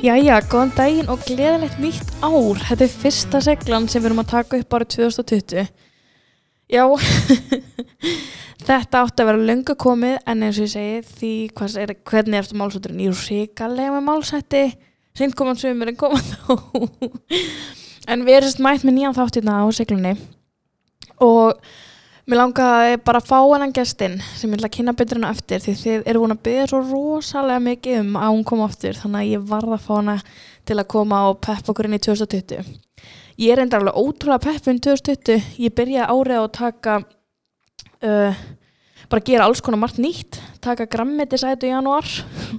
Jæja, góðan daginn og gleðilegt nýtt ár. Þetta er fyrsta seglan sem við erum að taka upp árið 2020. Já, þetta átti að vera löngu komið en eins og ég segi því er, hvernig er þetta málsætturinn? Ég er ríkalega með málsætti, sinn koman sömur en koma þá. en við erum mætt með nýjan þáttirna á seglunni og mér langaði bara að fá hennan gestinn sem ég ætla að kynna betur hennar eftir því þið eru búin að byggja svo rosalega mikið um að hún koma aftur þannig að ég varða að fá hana til að koma og peppa okkur inn í 2020 ég er enda alveg ótrúlega peppin 2020 ég byrjaði árið á að taka uh, bara gera alls konar margt nýtt. Taka grammetisætu í janúar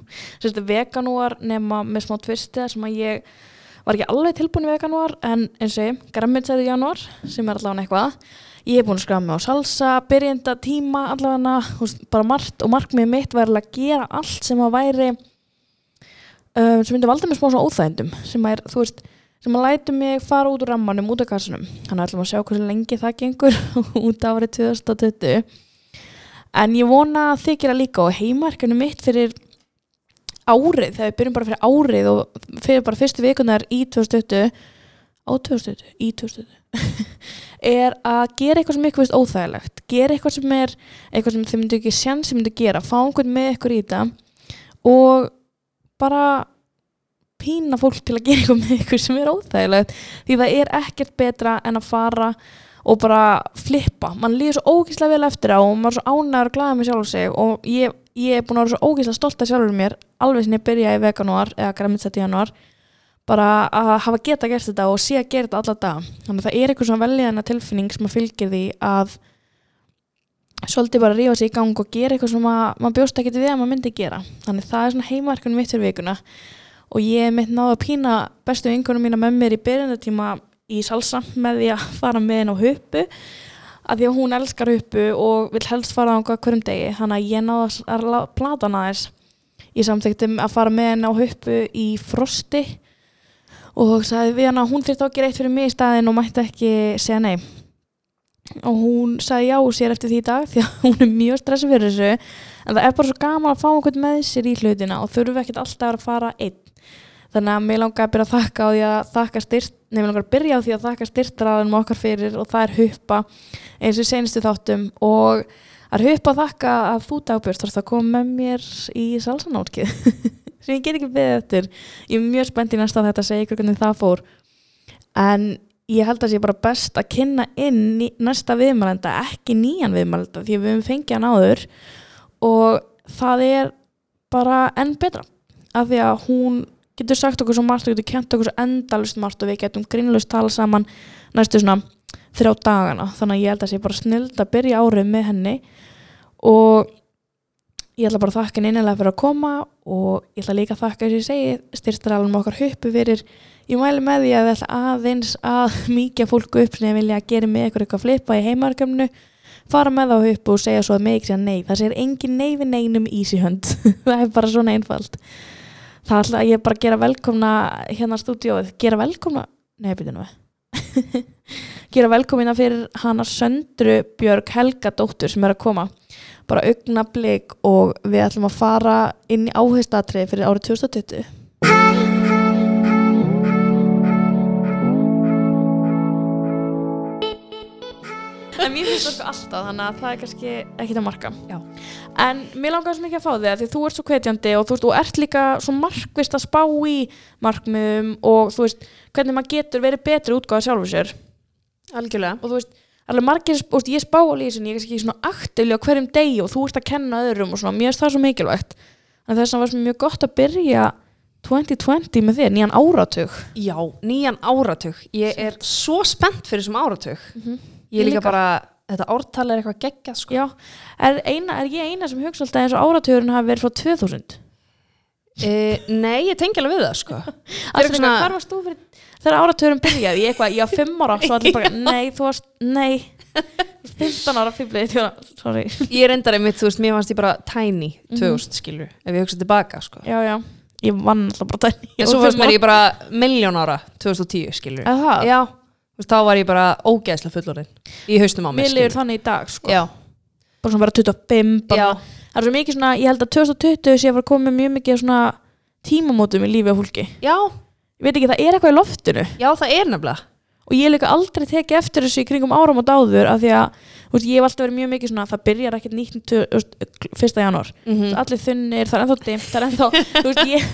veganúar nema með smá tvisti sem að ég var ekki alveg tilbúin í veganúar en eins og ég, grammetisætu í janúar sem er allavega eitthvað ég hef búin að skræða mig á salsa, byrjenda tíma allavega, bara margt og markmið mitt væri að gera allt sem að væri um, sem myndi valda mig smá svona óþægindum sem að veist, sem að lætu mig fara út úr rammanum, út af kassunum þannig ætlum að sjá hversu lengi það gengur út árið 2020 en ég vona að þið gera líka og heimarkanu mitt fyrir árið, þegar við byrjum bara fyrir árið og fyrir bara fyrstu vikunar í 2020 á 2020, í 2020 er að gera eitthvað sem ykkur veist óþægilegt gera eitthvað sem er eitthvað sem þið myndu ekki sjans sem myndu gera fá einhvern með ykkur í þetta og bara pína fólk til að gera eitthvað með ykkur sem er óþægilegt því það er ekkert betra en að fara og bara flippa, mann líður svo ógíslega vel eftir á og maður er svo ánægur og glæðið með sjálf og sig og ég, ég er búin að vera svo ógíslega stolt af sjálfur mér alveg sem ég byrja í veganúar eða bara að hafa geta gert þetta og sé að gera þetta alla dag þannig að það er eitthvað svona veljaðina tilfinning sem að fylgir því að svolítið bara rífa sig í gang og gera eitthvað sem maður bjóst ekki til því að maður myndi gera. Þannig það er svona heimarkunum mitt fyrir vikuna. Og ég mitt náðu að pína bestu vinkunum mína með mér í byrjundatíma í salsa með því að fara með henn á huppu að því að hún elskar huppu og vil helst fara á hverjum degi. Þannig að ég náðu að plata hana þess ég samþekti að fara með henn á huppu í frosti og sagði við hann að hún þurfti að gera eitt fyrir mig í staðin og mætti ekki segja nei. Og hún sagði já sér eftir því í dag því að hún er mjög stressið fyrir þessu. En það er bara svo gaman að fá einhvern með sér í hlutina og þurfu ekkert alltaf að fara einn. Þannig að mér langar að byrja að þakka á því að þakka styrt nefnir langar að byrja á því að þakka styrtraðanum okkar fyrir og það er huppa eins og senustu þáttum. Og það er huppa að þakka að þú dagbjörn þarfst að koma með mér í salsanálkið sem ég get ekki beðið eftir. Ég er mjög spennt í næsta þetta að segja ykkur hvernig það fór. En ég held að það sé bara best að kynna inn næsta viðmælenda, ekki nýjan viðmælenda því við hefum fengið hann áður. Og það er bara enn betra af því að hún getur sagt okkur svo margt og getur kent okkur svo endalust margt og við getum grínlust tala saman næstu svona þrjá dagana. Þannig að ég held að það sé bara snild að byrja árið með henni. Og ég ætla bara að þakka henni innilega fyrir að koma og ég ætla líka að þakka þess að ég segi styrstralum okkar huppu fyrir ég mælu með því að við ætla aðeins að mikið fólku upp sem ég vilja að gera með eitthvað eitthvað flipa í heimarkjöfnu fara með þá huppu og segja svo að mig ekki segja nei. Það segir engin nei við neinum easy hönd það er bara svona einfalt. Það ætla ég bara að gera velkomna hérna stúdióið, gera velkomna nei, byrju nú gera velkomina fyrir hana Söndru Björg Helga dóttur sem er að koma. Bara augna blik og við ætlum að fara inn í áhengstatrið fyrir árið 2020 en mér finnst það sko alltaf þannig að það er kannski ekkit að marka Já. en mér langar svo mikið að fá þig að því þú ert svo kvetjandi og þú veist, og ert líka svo markvist að spá í markmiðum og þú veist, hvernig maður getur verið betri útgáða sjálfur sér Algjörlega. og þú veist, alveg margir, þú veist, ég spá þessu en ég er kannski svona aktivli á hverjum degi og þú ert að kenna öðrum og svona, mér finnst það svo mikilvægt en þess það var mjög gott að byrja 2020 með þér, nýjan áratug Já, nýjan áratug. Ég er svo spennt fyrir þessum áratug. Ég líka, Líka. bara, þetta ártal er eitthvað geggjað sko. Já, er, eina, er ég eina sem hugsa alltaf eins og áratugurinn hafi verið frá 2000 E, nei, ég tengi alveg við það sko. Eitthvað svona... hvar varst þú fyrir þegar áratugurinn byrjaði, ég eitthvað, ég á 5 ára svo allir bara, nei, þú varst, nei 15 ára sorry Ég er endar einmitt, þú veist, mér fannst ég bara tiny 2000 skilur, ef ég hugsa tilbaka sko. Já, já, ég vann alltaf bara tæni En svo fannst mér ég bara miljón ára 2010 skilur. Já, þá var ég bara ógeðslega fullorinn í haustum á mér Mér liður þannig í dag, sko. Já, bara svona bara 25 bara, það er svo mikið svona, ég held að 2020 sé að koma með mjög mikið svona tímamótum í lífi á fólki. Já, ég veit ekki, það er eitthvað í loftinu. Já, það er nefnilega. Og ég hef líka aldrei tekið eftir þessu í kringum áram og dáður af því að þú veist, ég hef alltaf verið mjög mikið svona það byrjar ekkert nýtt tu- þú veist, fyrsta janúar. Mm allir þunnir, það er ennþá dimmt það er ennþá, þú veist, ég,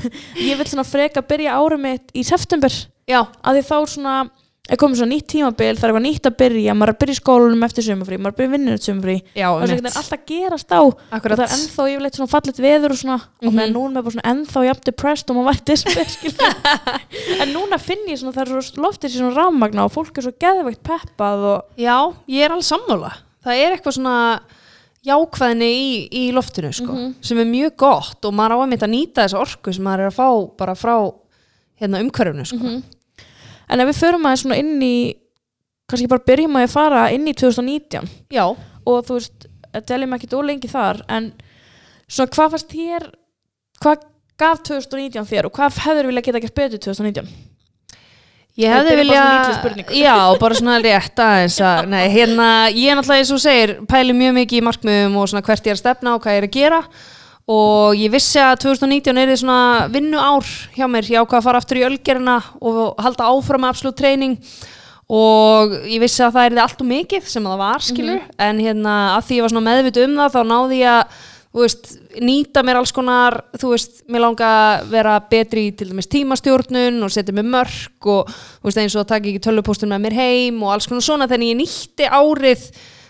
ég vil svona freka byrja árum mitt í september. Já, að því þá svona er komið svona nýtt tímabil, það er eitthvað nýtt að byrja maður er að byrja í skólanum eftir sumafrí, maður er að byrja vinnur eftir sumafrí, já, það er alltaf gerast á og akkurat það er ennþá yfirleitt svona fallet veður og svona og Mhm. meðan núna er bara svona ennþá jafn depressed og maður vært skilur. en núna finn ég svona það er svo loftið sér svona rammagna og fólk er svo geðveikt peppað og Já, ég er alveg sammála. Það er eitthvað svona jákvæðni í, í loftinu sko, Mhm. sem er mjög gott og maður á að mynda að nýta þessa orku sem maður er að fá bara frá hérna, umhverfinu sko. Mhm. En ef við förum aðeins svona inn í kannski bara byrjum að fara inn í 2019 Já, og þú veist, teljum ekki ólengi þar en svona hvað fannst þér hvað gaf 2019 þér og hvað hefur vilja geta gert betur 2019 ég hefði vilja. Já, bara svona rétt aðeins að, nei, hérna, ég er náttúrulega eins og segir pæli mjög mikið í markmiðum og svona hvert ég er að stefna og hvað ég er að gera og ég vissi að 2019 er þið svona vinnu ár hjá mér, ég ákvað að fara aftur í ölgerina og halda áfram með absolutt treyning og ég vissi að það er þið allt og mikið sem það var skilur en hérna að því ég var svona meðvitu um það þá náði ég að veist, nýta mér alls konar þú veist, mér langa að vera betri í til dæmis tímastjórnun og setja mér mörk og veist, eins og að taka ekki tölvupóstun með mér heim og alls konar svona. Þannig ég nýtti árið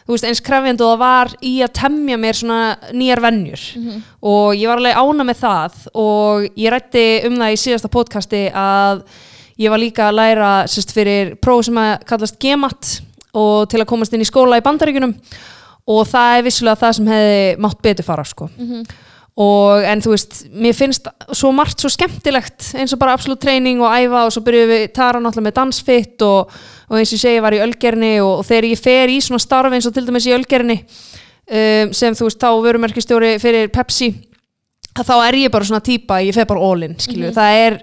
þú veist, eins krefjandi og það var í að temja mér svona nýjar vennjur og ég var alveg ána með það og ég rætti um það í síðasta podcasti að ég var líka að læra sérst, fyrir próf sem að kallast GEMAT og til að komast inn í skóla í bandaríkunum og það er vissulega það sem hefði mátt betur fara sko. Og en þú veist, mér finnst svo margt svo skemmtilegt eins og bara absolutt treyning og æfa og svo byrjuðum við Tara náttúrulega með dansfitt og, og eins og ég segi, var í ölgerni og, og þegar ég fer í svona starf eins og til dæmis í ölgerni um, sem þú veist, þá vörumerkistjóri fyrir Pepsi þá er ég bara svona típa, ég fer bara all in skilju, það er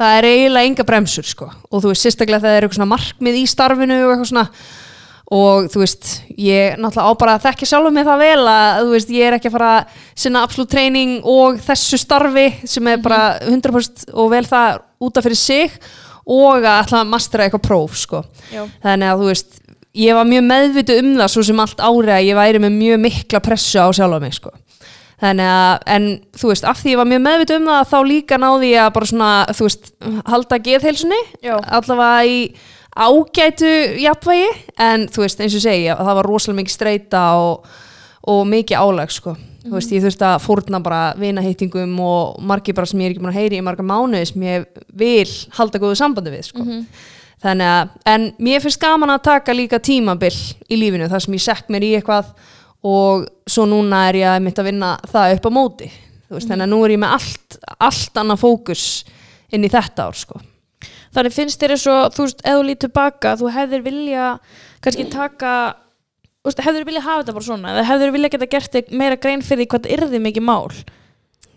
það er eiginlega enga bremsur sko. Og þú veist, sérstaklega það er eitthvað svona markmið í starfinu og eitthvað svona og þú veist, ég náttúrulega á bara að þekka sjálfum mig það vel að þú veist, ég er ekki að fara að sinna absolutt treyning og þessu starfi sem er bara 100% og vel það útaf fyrir sig og að ætla að mastera eitthvað próf sko. Þannig að þú veist, ég var mjög meðvitu um það svo sem allt árið að ég væri með mjög mikla pressu á sjálfa mig sko. Þannig að, en þú veist, af því ég var mjög meðvitu um það þá líka náði ég að bara svona, þú veist, halda geðheilsunni allavega í ágætu jafnvægi, en þú veist, eins og segi, það var rosalega mikið streyta og, og mikið álag sko, þú veist, ég þurfti að fórna bara vinaheitingum og margir bara sem ég er ekki búin að heyri í marga mánuði sem ég vil halda góðu sambandi við sko. Þannig að, en mér finnst gaman að taka líka tímabil í lífinu þar sem ég sekk mér í eitthvað og svo núna er ég mitt að vinna það upp á móti. Veist, þannig að nú er ég með allt, allt annað fókus inn í þetta ár sko Þannig finnst þér eins og, þú veist, ef þú lítið baka, þú hefðir vilja kannski taka, þú veist, hefðir vilja hafa þetta bara svona, eða hefðir vilja geta gert þig meira grein fyrir því hvað það yrði mikið mál.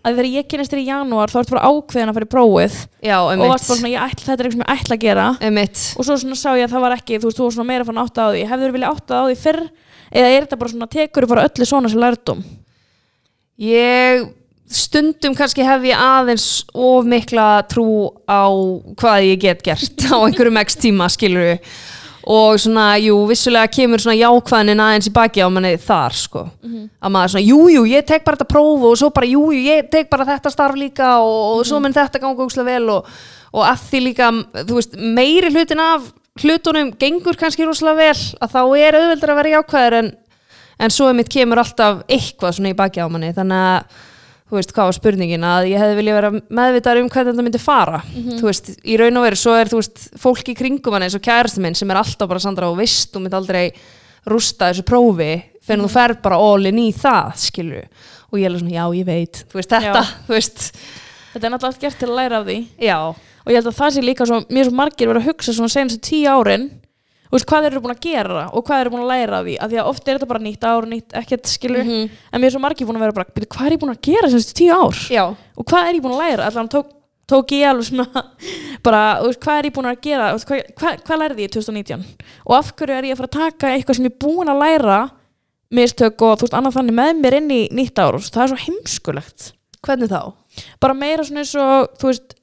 Að þegar ég kynist þér í janúar, þá ertu bara ákveðin að fara í prófið Já, og varst bara svona, ætla, þetta er eitthvað sem ég ætla að gera. Emitt. Og svo svona sá ég að það var ekki, þú veist, þú var svona meira fann átta á því. Hefðir vilja átta á því fyrr, eða er þetta bara svona, tekur bara öllu svona sem lærdum? Ég stundum kannski hef ég aðeins of mikla trú á hvað ég get gert á einhverjum x tíma skilur við og svona, jú, vissulega kemur svona jákvæðnin aðeins í baki á manni þar sko, að maður svona, jú, jú, ég tek bara þetta próf og svo bara, jú, jú, ég tek bara þetta starf líka og, og svo mun þetta ganga ógslag vel og, og að því líka, þú veist, meiri hlutin af hlutunum gengur kannski rosalega vel að þá er auðveldur að vera jákvæður en, en svo er mitt kemur alltaf eitthvað svona í baki á manni, þannig að þú veist, hvað var spurningin, að ég hefði vilja vera meðvitað um hvernig þetta myndi fara. Þú veist, í raun og veru, svo er þú veist fólk í kringum hann eins og kærastu minn sem er alltaf bara Sandra og veist, þú myndi aldrei rústa þessu prófi, fyrir þú fer bara all in í það, skilur og ég er alveg svona, já, ég veit, þú veist, þetta Já. þú veist, Þetta er náttúrulega allt gert til að læra af því. já. Og ég held að það sé líka svo, mér svo margir verið að hugsa svona senast tíu árin veist, hvað þeir eru búin að gera og hvað þeir eru búin að læra af því? Að því að oft er þetta bara nýtt ár, nýtt ekkert skilur Mhm. en mér er svo margir búin að vera bara, "Bíddu, hvað er ég búin að gera senast tíu ár? Já, og hvað er ég búin að læra, allan tók, tók ég alveg svona bara, þú veist, hvað er ég búin að gera? Þú veist, hvað, hvað, hvað lærði ég 2019 og af hverju er ég að fara að taka eitthvað sem ég er búin að læra mistök og þú veist, annað þannig með mér inn í nýtt ár, þú veist, það er svo heimskulegt. Hvernig þá? bara meira svona eins og þú veist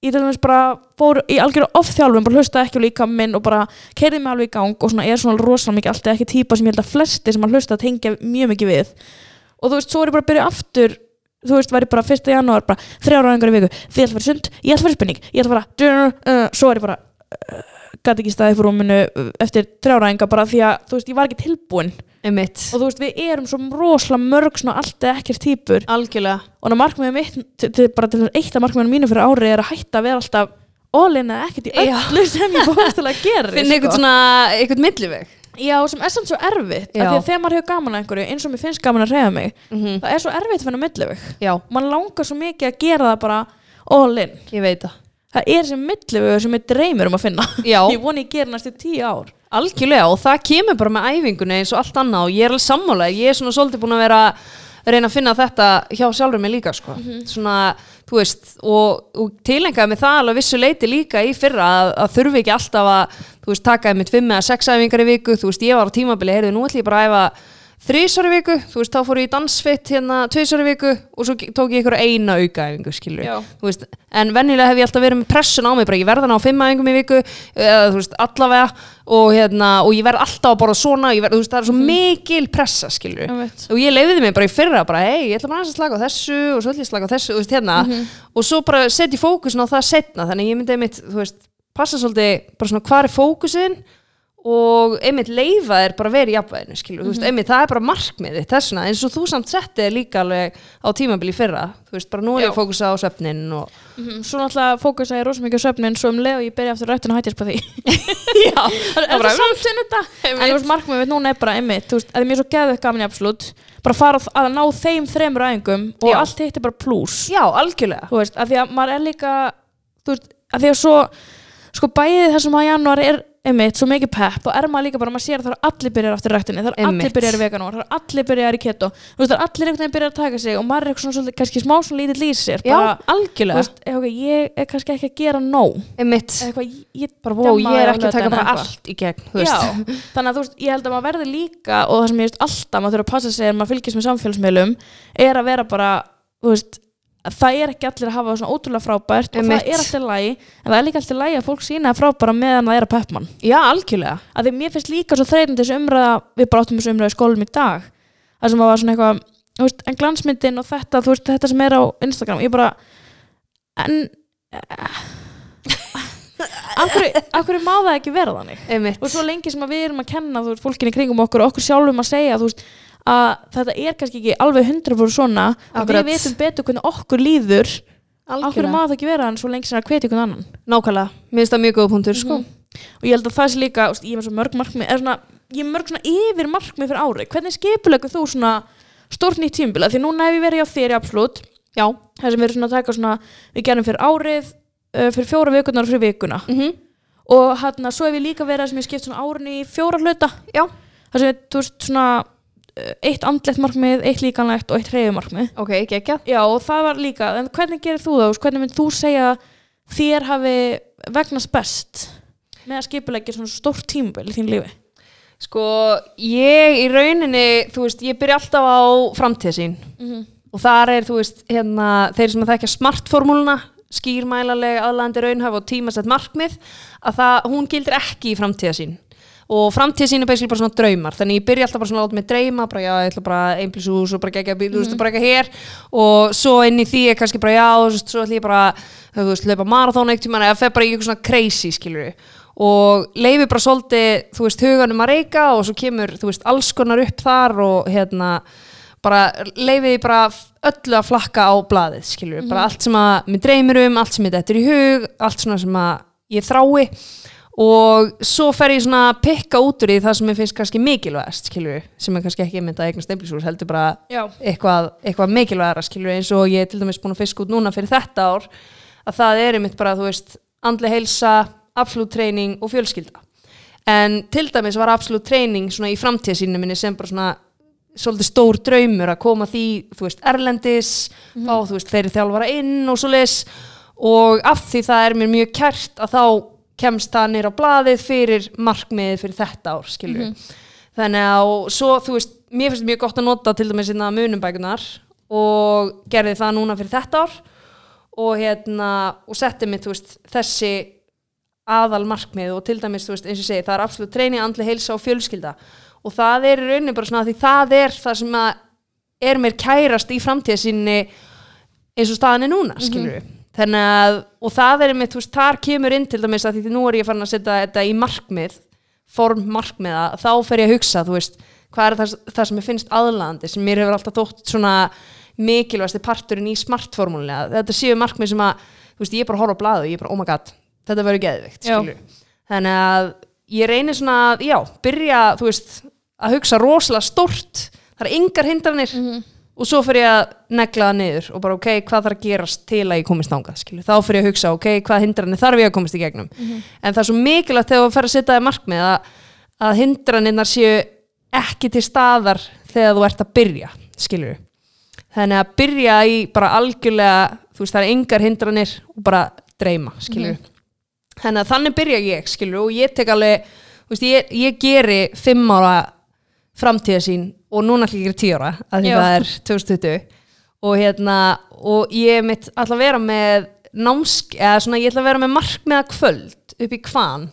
ég til dæmis bara fór í algjöru ofþjálfum, bara hlusta ekki á líka minn og bara keirði mig alveg í gang og svona er svona rosalega mikið alltaf ekki típa sem ég held að flesti sem að hlusta tengja mjög mikið við og þú veist, svo er ég bara að byrja aftur þú veist, væri bara 1. janúar bara þrjára ángar í viku, þið ætla að í sund ég ætla að fara í spurning, ég ætla að fara uh, svo er ég bara uh, gæti ekki staðið fyrir rúminu uh, eftir þrjára ángar bara því að, þú veist, ég var ekki tilbúin. Einmitt, og þú veist, við erum svo rosalega mörg svona allt eða ekkert típur algjörlega. Og markmiðum mitt, til, til, bara til þess eitt af markmiðum mínu fyrir ári er að hætta að vera alltaf all-in eða ekkert í Já. öllu sem ég bóðast til að gera finna einhvern svona, einhvern milliveg. Já, sem er samt svo erfitt Já. af því að þegar maður hefur gaman að einhverju eins og mér finnst gaman að reyða mig mm það er svo erfitt að finna milliveg. Já, mann langar svo mikið að gera það bara all-in ég veit það það er sem milliveg sem ég dreymir um að finna. Já, ég voni ég gera næstu tíu ár. Algjörlega og það kemur bara með æfingunni eins og allt annað og ég er alveg sammála. Ég er svona svolítið búin að vera að reyna að finna þetta hjá sjálfur mig líka sko. svona, þú veist og, og tilengaði mig það alveg vissu leiti líka í fyrra að, að þurfi ekki alltaf að þú veist, taka einmitt fimm eða sex æfingar í viku. Þú veist, ég var á tímabili, heyrðu, nú ætlum ég bara að æfa þrísar í viku, þú veist, þá fór ég í dansfitt hérna tvisar í viku og svo tók ég ykkur eina aukaæfingu, skilur Já. þú veist, en venjulega hef ég alltaf verið með pressun á mig bara ég verða ná fimm æfingum í viku eða þú veist, allavega og, hérna, og ég verð alltaf að borða svona ég verð, þú veist, það er svo mikil pressa, skilur Einmitt. og ég leiði mig bara í fyrra bara, hei, ég ætla bara að slaka á þessu og svo ætla ég að slaka á þessu, þú veist, hérna. Og svo bara setja fókusin á það setna einmitt, bara og einmitt leifa er bara í jafnvæginu skilur, þú veist, einmitt það er bara markmiðið þessuna, eins og þú samt settið líka alveg á tímabili fyrra, þú veist, bara nú er ég að fókusa á svefnin og Mhm, Svo náttúrulega fókusa ég rosa mikið á svefnin svo um leið og ég byrja aftur rættinu hættist på því. Já, Það er það samt sem þetta. En þú veist, markmiðum við núna er bara einmitt Þú veist, að mér er svo geðveikt gaman í absolutt Bara fara að ná þeim þremur æfingum Og Já. allt hitt er bara pluss já, algjörlega. Þú veist, að því að maður er líka Þú veist, að því að svo Sko bæðið þessum að janúar er einmitt svo mikið pepp og er maður líka bara, maður sér að það er allir byrjar aftur rættinni, það er allir byrjar í veganóar, það er allir byrjar í keto. Þú veist, það er allir einhvern veginn byrjar að taka sig og maður er eitthvað svona, kannski smá svona lítið lýsir já, bara, þú algjörlega, veist, eh, okay, ég er kannski ekki að gera nóg. Einmitt. Eitthvað, ég, bara, wow, ég er ekki að taka bara eitthvað. allt í gegn þú veist. Já, þannig að þú veist, ég held að maður verði líka og það sem ég veist alltaf, maður þurfa að passa sig ef maður fylgist með samfélagsmiðlum er að vera bara, þú veist að það er ekki allir að hafa svona ótrúlega frábært og Einmitt. það er alltaf lægi en það er líka alltaf lægi að fólk sína frábæra meðan það er að peppmann já, algjörlega. Að því mér finnst líka svo þreytandi þessu umræða við bara áttum þessu umræða í skólum í dag það sem var svona eitthvað þú veist, en glansmyndin og þetta, þú veist, þetta sem er á Instagram, ég bara en af hverju, má það ekki vera þannig? Einmitt, og svo lengi sem við erum að kenna þú veist, fólkinni kringum okkur og okkur sjálfum að segja þú veist, að þetta er kannski ekki alveg 100% svona og Akkurat. við veitum betur hvernig okkur líður. Algjörlega. má það ekki vera hann svo lengi sem að hvetja einhvern annan? Nákvæmlega, mér finnst það mjög góð punktur sko. Mhm. og ég held að það sé líka veist, ég er svo mörg markmið er svona, ég er mörg svona yfir markmið fyrir ári hvernig skipulegu þú svona stórt nýtt tímbil því núna hef ég verið á í absolutt. Já, það sem við erum svona að taka svona við gerum fyrir árið uh, fyrir fjóra vikunar og fyrir vikuna. Mm og hann svo hef ég líka verið að sem ég skipt svona árinu í fjóra hluta. Já. Það sem þú veist svona eitt andlegt markmið, eitt líkanlegt og eitt hreyfumarkmið ok, gekkja já og það var líka, en hvernig gerir þú það hvernig mynd þú segja þér hafi vegnast best með að skipulegja svona stórt tímabil í þín lífi? Sko, ég í rauninni, þú veist, ég byrja alltaf á framtíð sín. Og þar er, þú veist, hérna, þeir sem að þekkja smartformúluna, skýrmælaleg, aðlandi raunhaf og tímasett markmið, að það, hún gildir ekki í framtíða sín og framtíð sín er basically bara svona draumar. Þannig ég byrja alltaf bara svona að láta mig dreyma bara já, ég ætla bara einblíshús og bara gegja bíl, þú veist, bara ekki hér. Og svo inn í því er kannski bara já, þú veist, svo ætla ég bara þú veist, hlaupa marathón eitt tíma eða fer bara í eitthvað svona crazy, skilur við og leifi bara svolítið, þú veist, huganum að reyka og svo kemur, þú veist, alls konar upp þar og hérna bara leifi því bara öllu að flakka á blaðið, skilur við, bara allt sem að mér dreymir um, allt sem mér dettur í hug allt svona sem að ég þrái og svo fer ég svona að pikka út úr því það sem mér finnst kannski mikilvægast, skilur sem er kannski ekki mynd að eigna stefnisús, heldur bara eitthvað, eitthvað mikilvægara skilur eins og ég er til dæmis búin að fiska út núna fyrir þetta ár að það er einmitt bara þú veist andli heilsa, absolutt treyning og fjölskylda. En til dæmis var absolutt treyning svona í framtíðsýnum minni sem bara svona svolítið stór draumur að koma því þú veist erlendis, fá þú veist fleiri þjálfara inn og svo leis og af því það er mér mjög kært að þá kemst það nýr á blaðið fyrir markmiðið fyrir þetta ár skilur þannig að svo þú veist mér finnst mjög gott að nota til dæmis hérna munumbækunar og gerði það núna fyrir þetta ár og hérna og setti mig, þú veist, þessi aðal markmið og til dæmis, þú veist, eins og segi, það er absolutt treyni, andli heilsa og fjölskylda. Og það er í rauninni bara svona því það er það sem er mér kærast í framtíðasinni eins og staðan er núna, skilur við þannig að, og það er einmitt, þú veist, þar kemur inn til dæmis að því nú er ég farin að setja þetta í markmið, form markmiða þá fer ég að hugsa, þú veist hvað er það, það sem ég finnst aðlandi sem mér hefur alltaf þótt svona mikilvægasti parturinn í smartformúlinni þetta séu markmið sem að, þú veist, ég er bara að horfa á blaðu og ég er bara, oh my god, þetta verður geðvikt þannig að ég reynir svona, að, já, byrja þú veist, að hugsa rosalega stórt það er engar hindranir og svo fyrir ég að negla það niður og bara ok, hvað þarf að gerast til að ég komist skilur, þá fyrir ég að hugsa, ok, hvað hindranir þarf ég að komast í gegnum, en það er svo mikilvægt þegar þú fer að setja það í markmið að, að hindranirnar séu ekki til staðar þegar þú ert að byrja skilur þannig að byrja í bara algjörlega þú veist, það er engar hindranir og bara dreyma, skilur þannig að þannig byrja ég, skilur og ég tek alveg, þú veist, ég, ég geri fimm ára framtíða sín og núna að gera tíu ára að því það er 2020 og hérna, og ég mitt að vera með námsk, eða svona ég ætla að vera með markmiða kvöld upp í kvan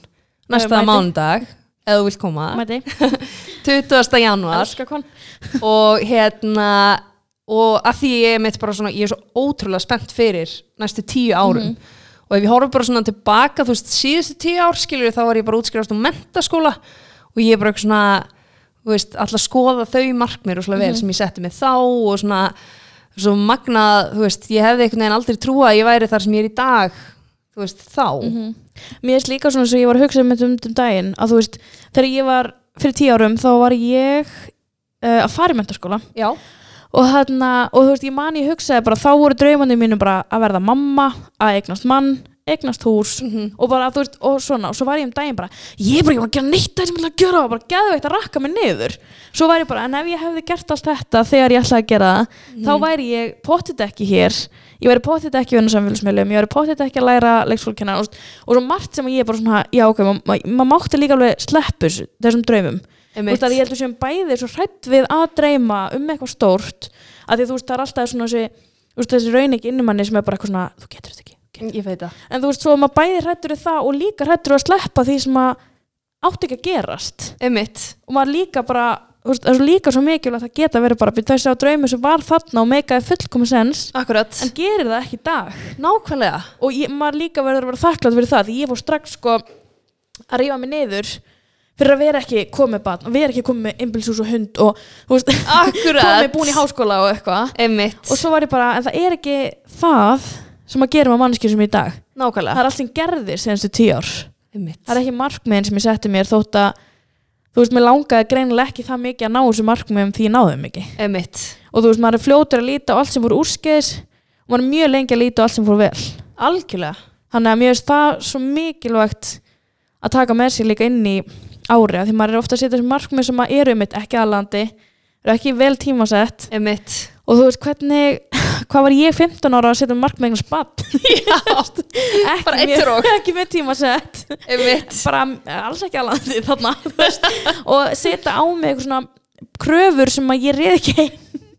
næsta mánudag ef þú vilt koma, Mæti, 20. janúar. Elska kon og hérna og að því ég er mitt bara svona ég er svo ótrúlega spennt fyrir næstu tíu árum. Og ef ég horf bara svona tilbaka þú veist, síðustu tíu ár skilur þá var ég bara útskrifast um mentaskóla og ég er bara eitthvað svona veist, alltaf skoða þau markmir og svona vel sem ég setti mig þá og svona svo magnað, þú veist, ég hefði einhvern veginn aldrei trúa að ég væri þar sem ég er í dag þú veist, þá. Mér finnst líka svona sem ég var að hugsa um þetta um, um daginn að þú veist, þegar ég var fyrir tíu árum þá var ég uh, að fara í mentaskóla já, og þarna, og þú veist, ég man ég hugsaði bara þá voru draumandi mínu bara að verða mamma að eignast mann, eignast hús og bara, þú veist, og svona og svo var ég um daginn bara, ég er bara ekki að gera neitt það sem ég ætla að gera. Og bara geðveikt að rakka mig niður. Svo var ég bara, en ef ég hefði gert allt þetta þegar ég ætlaði að gera það, þá væri ég pottit ekki hér, ég væri pottit ekki vinna samfélagsmiðlum, ég væri pottit ekki að læra leikskólkina og, og svo margt sem ég er bara svona já ok, maður ma ma mátti líka alveg sleppus þessum draumum. Þú veist að ég heldur sem bæði svo hrætt við að dreyma um eitthvað stórt að því þú veist það er alltaf svona þessi, þessi raun ekki innumanni sem er bara eitthvað svona þú getur þetta ekki ég veit það. En þú veist svo að maður bæði hrættur við það og líka hrættur að sleppa því sem að átti ekki að gerast. Einmitt. og maður líka bara þú veist, það er svo líka svo mikilvægt að það geta verið bara "Bíddu, þessi á draumi sem var þarna og meikaði fullkomi sens Akkurat, en gerir það ekki í dag. Nákvæmlega. Og ég, maður líka verður að vera þakklátt fyrir það því ég fór strax sko að rífa mig niður fyrir að vera ekki komið barn og vera ekki komið með innbylshús og hund og þú veist, Akkurat. komið búin í háskóla og eitthvað. Einmitt, og svo var ég bara, en það er ekki það sem að gera með mannskjur sem ég í dag. Það nákvæmlega er allt sem gerðir senstu tíu ár. Einmitt. það er ekki markmiðin sem ég setti mér þótt að þú veist, mér langaði greinilega ekki það mikið að ná þessu markmiðum því ég náði ekki. Einmitt. og þú veist, maður er fljótur að líta á allt sem fór úrskeiðis og maður er mjög lengi að líta á allt sem fór vel. Algjörlega. Þannig að mér finnst það svo mikilvægt að taka með sér líka inn í ári af því maður er ofta að setja þessi markmið sem að eru mitt ekki aðlandi eru ekki vel tímasett. Einmitt og þú veist hvernig hvað var ég 15 ára að setja markmið einhvers spatt ekki, með tímasett. Bara eh, alls ekki aðlandi þarna þú veist, og setja á mig eitthvað svona kröfur sem að ég reyð ekki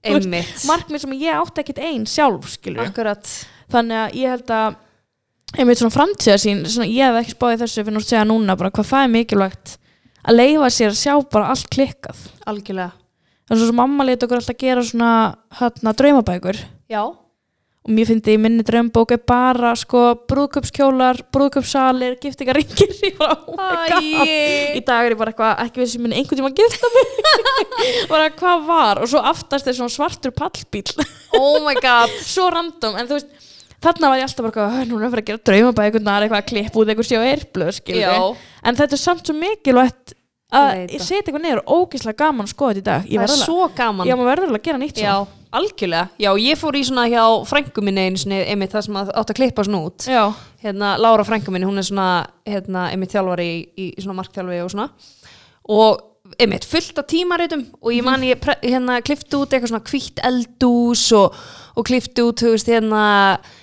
einn markmið sem ég átti ekkit einn sjálf þannig að ég held að einmitt svona framtíða sín svona, ég hef ekki spáðið þessu fyrir að segja núna bara hvað það er mikilvægt að leifa sér að sjá bara allt klikkað. Algjörlega þannig svo sem mamma leti okkur alltaf gera svona hérna draumabækur. Já. Og mér finnst í minni draumbók er bara sko brúðköpskjólar, brúðköpsalir giftingaringir ég oh í dag er ég bara eitthvað ekki við sem minn einhvern tíma gifta mig. Bara hvað var? Og svo aftast er svona svartur pallbíl Oh my god. Svo random en þú veist þarna var ég alltaf bara eitthvað, "Hö, núna er að fara að gera draumabækunar eitthvað að klippa út eitthvað sjá eirblöð skilur Já. En þetta er samt svo mikilvægt að Ég ég setja eitthvað niður og ógislega gaman að skoða þetta í dag. Ég Það er alveg, svo gaman. Já maður verður alveg að gera nýtt Já, algjörlega. Já, ég fór í svona hjá frængu minni einu sinni einmitt það sem átt að klippa svona út. Já, hérna, Lára frængu minni, hún er svona hérna, einmitt þjálfari í, í svona markþjálfi og svona. Og einmitt fullt af tímaritum og ég man ég pre- hérna klifti út eitthvað svona hvítt eldús og, og klifti út þú veist hérna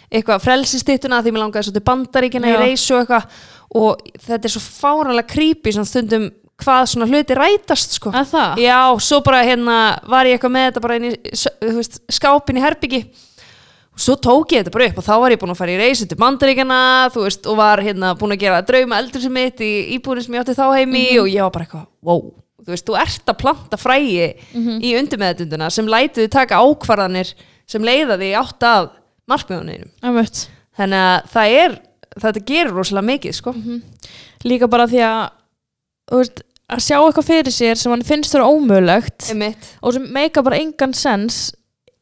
eitthvað frelsistittuna því mér langaði svo til bandaríkina í Já. reysu og eitthvað. Og þetta er svo fáranlega creepy svona stundum hvað svona hluti rætast sko. Að það? Já, svo bara hérna var ég eitthvað með þetta bara inn í veist, skápin í herbyggi og svo tók ég þetta bara upp og þá var ég búin að fara í reysu til bandaríkjana þú veist, og var hérna búin að gera drauma eldur sem mitt í íbúinu sem ég átti þá heimi og ég var bara eitthvað, wow. Þú veist, þú ert að planta frægi í undirmeðutunduna sem lætið taka ákvarðanir sem leiða því átt að markmiðunum Einmitt. þannig að það er, þetta gerur rosalega mikið sko. Líka bara því að veist, að sjá eitthvað fyrir sér sem hann finnst þurra ómögulegt Einmitt. og sem meika bara engan sens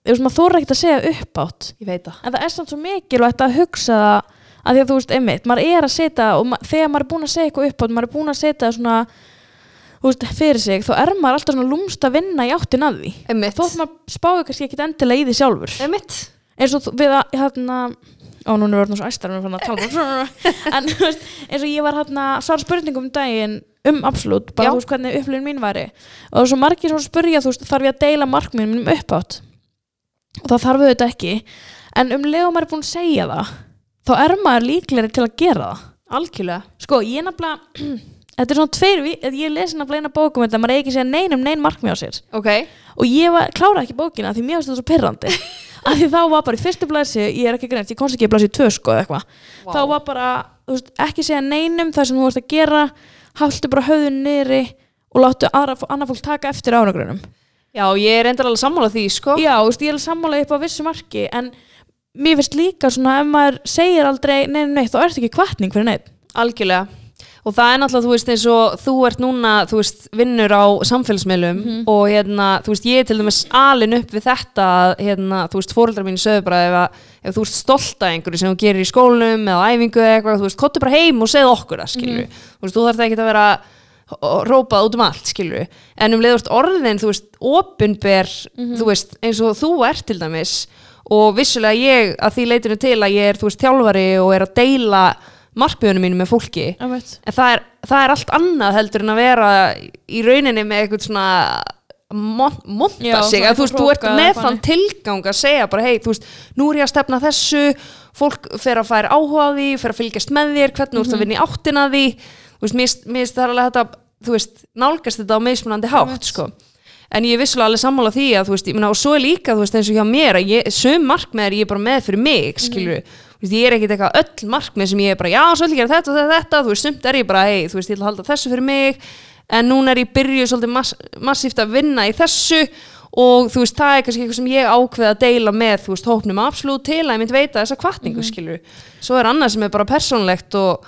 þú veist, maður þóra ekkert að segja upp átt ég veit það en það er samt svo mikilvægt að hugsa það að því að þú veist, einmitt, maður er að setja og ma þegar maður er búin að segja eitthvað upp átt maður er búin að setja svona þú veist, fyrir sig, þá er maður alltaf svona lúmst að vinna í áttin að því Einmitt. þótt maður spáði kannski ekkit endilega í því sjálfur Einmitt. eins og þú- við að hérna ó, núna er verður svo æstar en þú veist, eins og ég var hérna svara spurningum um daginn um absolutt, bara Já. þú veist hvernig upplifin mín væri. Og það er svo margir sem spurja þú veist, þarf ég að deila markmiðum mínum upp átt og það þarf auðvitað ekki. En um leið og maður er búin að segja það þá er maður líklegri til að gera það. Algjörlega. Sko, ég nefnilega þetta er svona tveir, ég lesi nefnilega eina bókum þetta maður eigi ekki að segja nein um nein markmið á sér. Ok, og ég var, kláraði ekki bókina því mér finnst þetta svo pirrandi af því þá var bara í fyrstu blæsi, ég er ekki greint ég komst ekki í blæsi tvö sko eða eitthvað. Vá. þá var bara, þú veist, ekki segja neinum það sem þú veist að gera haltu bara höfðun niðri og láttu annað fólk taka eftir ánagrunum já ég er endur alveg sammála því sko. Já, þú veist, ég er alveg sammála upp á vissu marki en mér finnst líka svona ef maður segir aldrei neina neitt þá er þetta ekki kvartning fyrir neitt algjörlega og það er náttúrulega, þú veist, eins og þú ert núna, þú veist, vinnur á samfélagsmiðlum og hérna, þú veist, ég er til dæmis alin upp við þetta, að, hérna, þú veist, fóreldrar mín sögðu bara ef, að, ef þú ert stolt af einhverju sem þú gerir í skólanum eða æfingu eða eitthvað, þú veist, kottu bara heim og segð okkur það, skilju, þú veist, þú þarf ekki að vera rópað út um allt, skilju en um leiðust orðin, þú veist, opinber þú veist, eins og þú ert til dæmis og vissulega ég að því leitinu til að ég er, þú veist, þjálfari og er að deila markmiðunum mínu með fólki. En en það er, það er allt annað heldur en að vera í rauninni með eitthvað svona mon- monta Já, sig, að þú veist, þú ert með þann tilgang að segja bara, hei, þú veist, nú er ég að stefna þessu fólk fer að færa áhuga því fer að fylgjast með þér, hvernig þú ert Mhm. að vinna í áttina því, þú veist, mér finnst- það alveg þetta, þú veist, nálgast þetta á meismunandi hátt, sko. En ég er vissulega alveg sammála því að, þú veist, ég meina, og svo er líka, þú veist, eins og hjá mér að ég, sum markmið er ég bara með fyrir mig, skilur þú veist, ég er ekkit eitthvað öll markmið sem ég er bara, já, svo vil ég gera þetta og þetta, þetta, þú veist, sumt er ég bara, hei, þú veist, ég að halda þessu fyrir mig, en núna er ég byrjuð svolítið mass massíft að vinna í þessu og þú veist, það er kannski eitthvað sem ég ákveð að deila með, þú veist, hópnum absolutt til að ég myndi veita þessa kvartningu, skilur svo er annað sem er bara persónlegt og,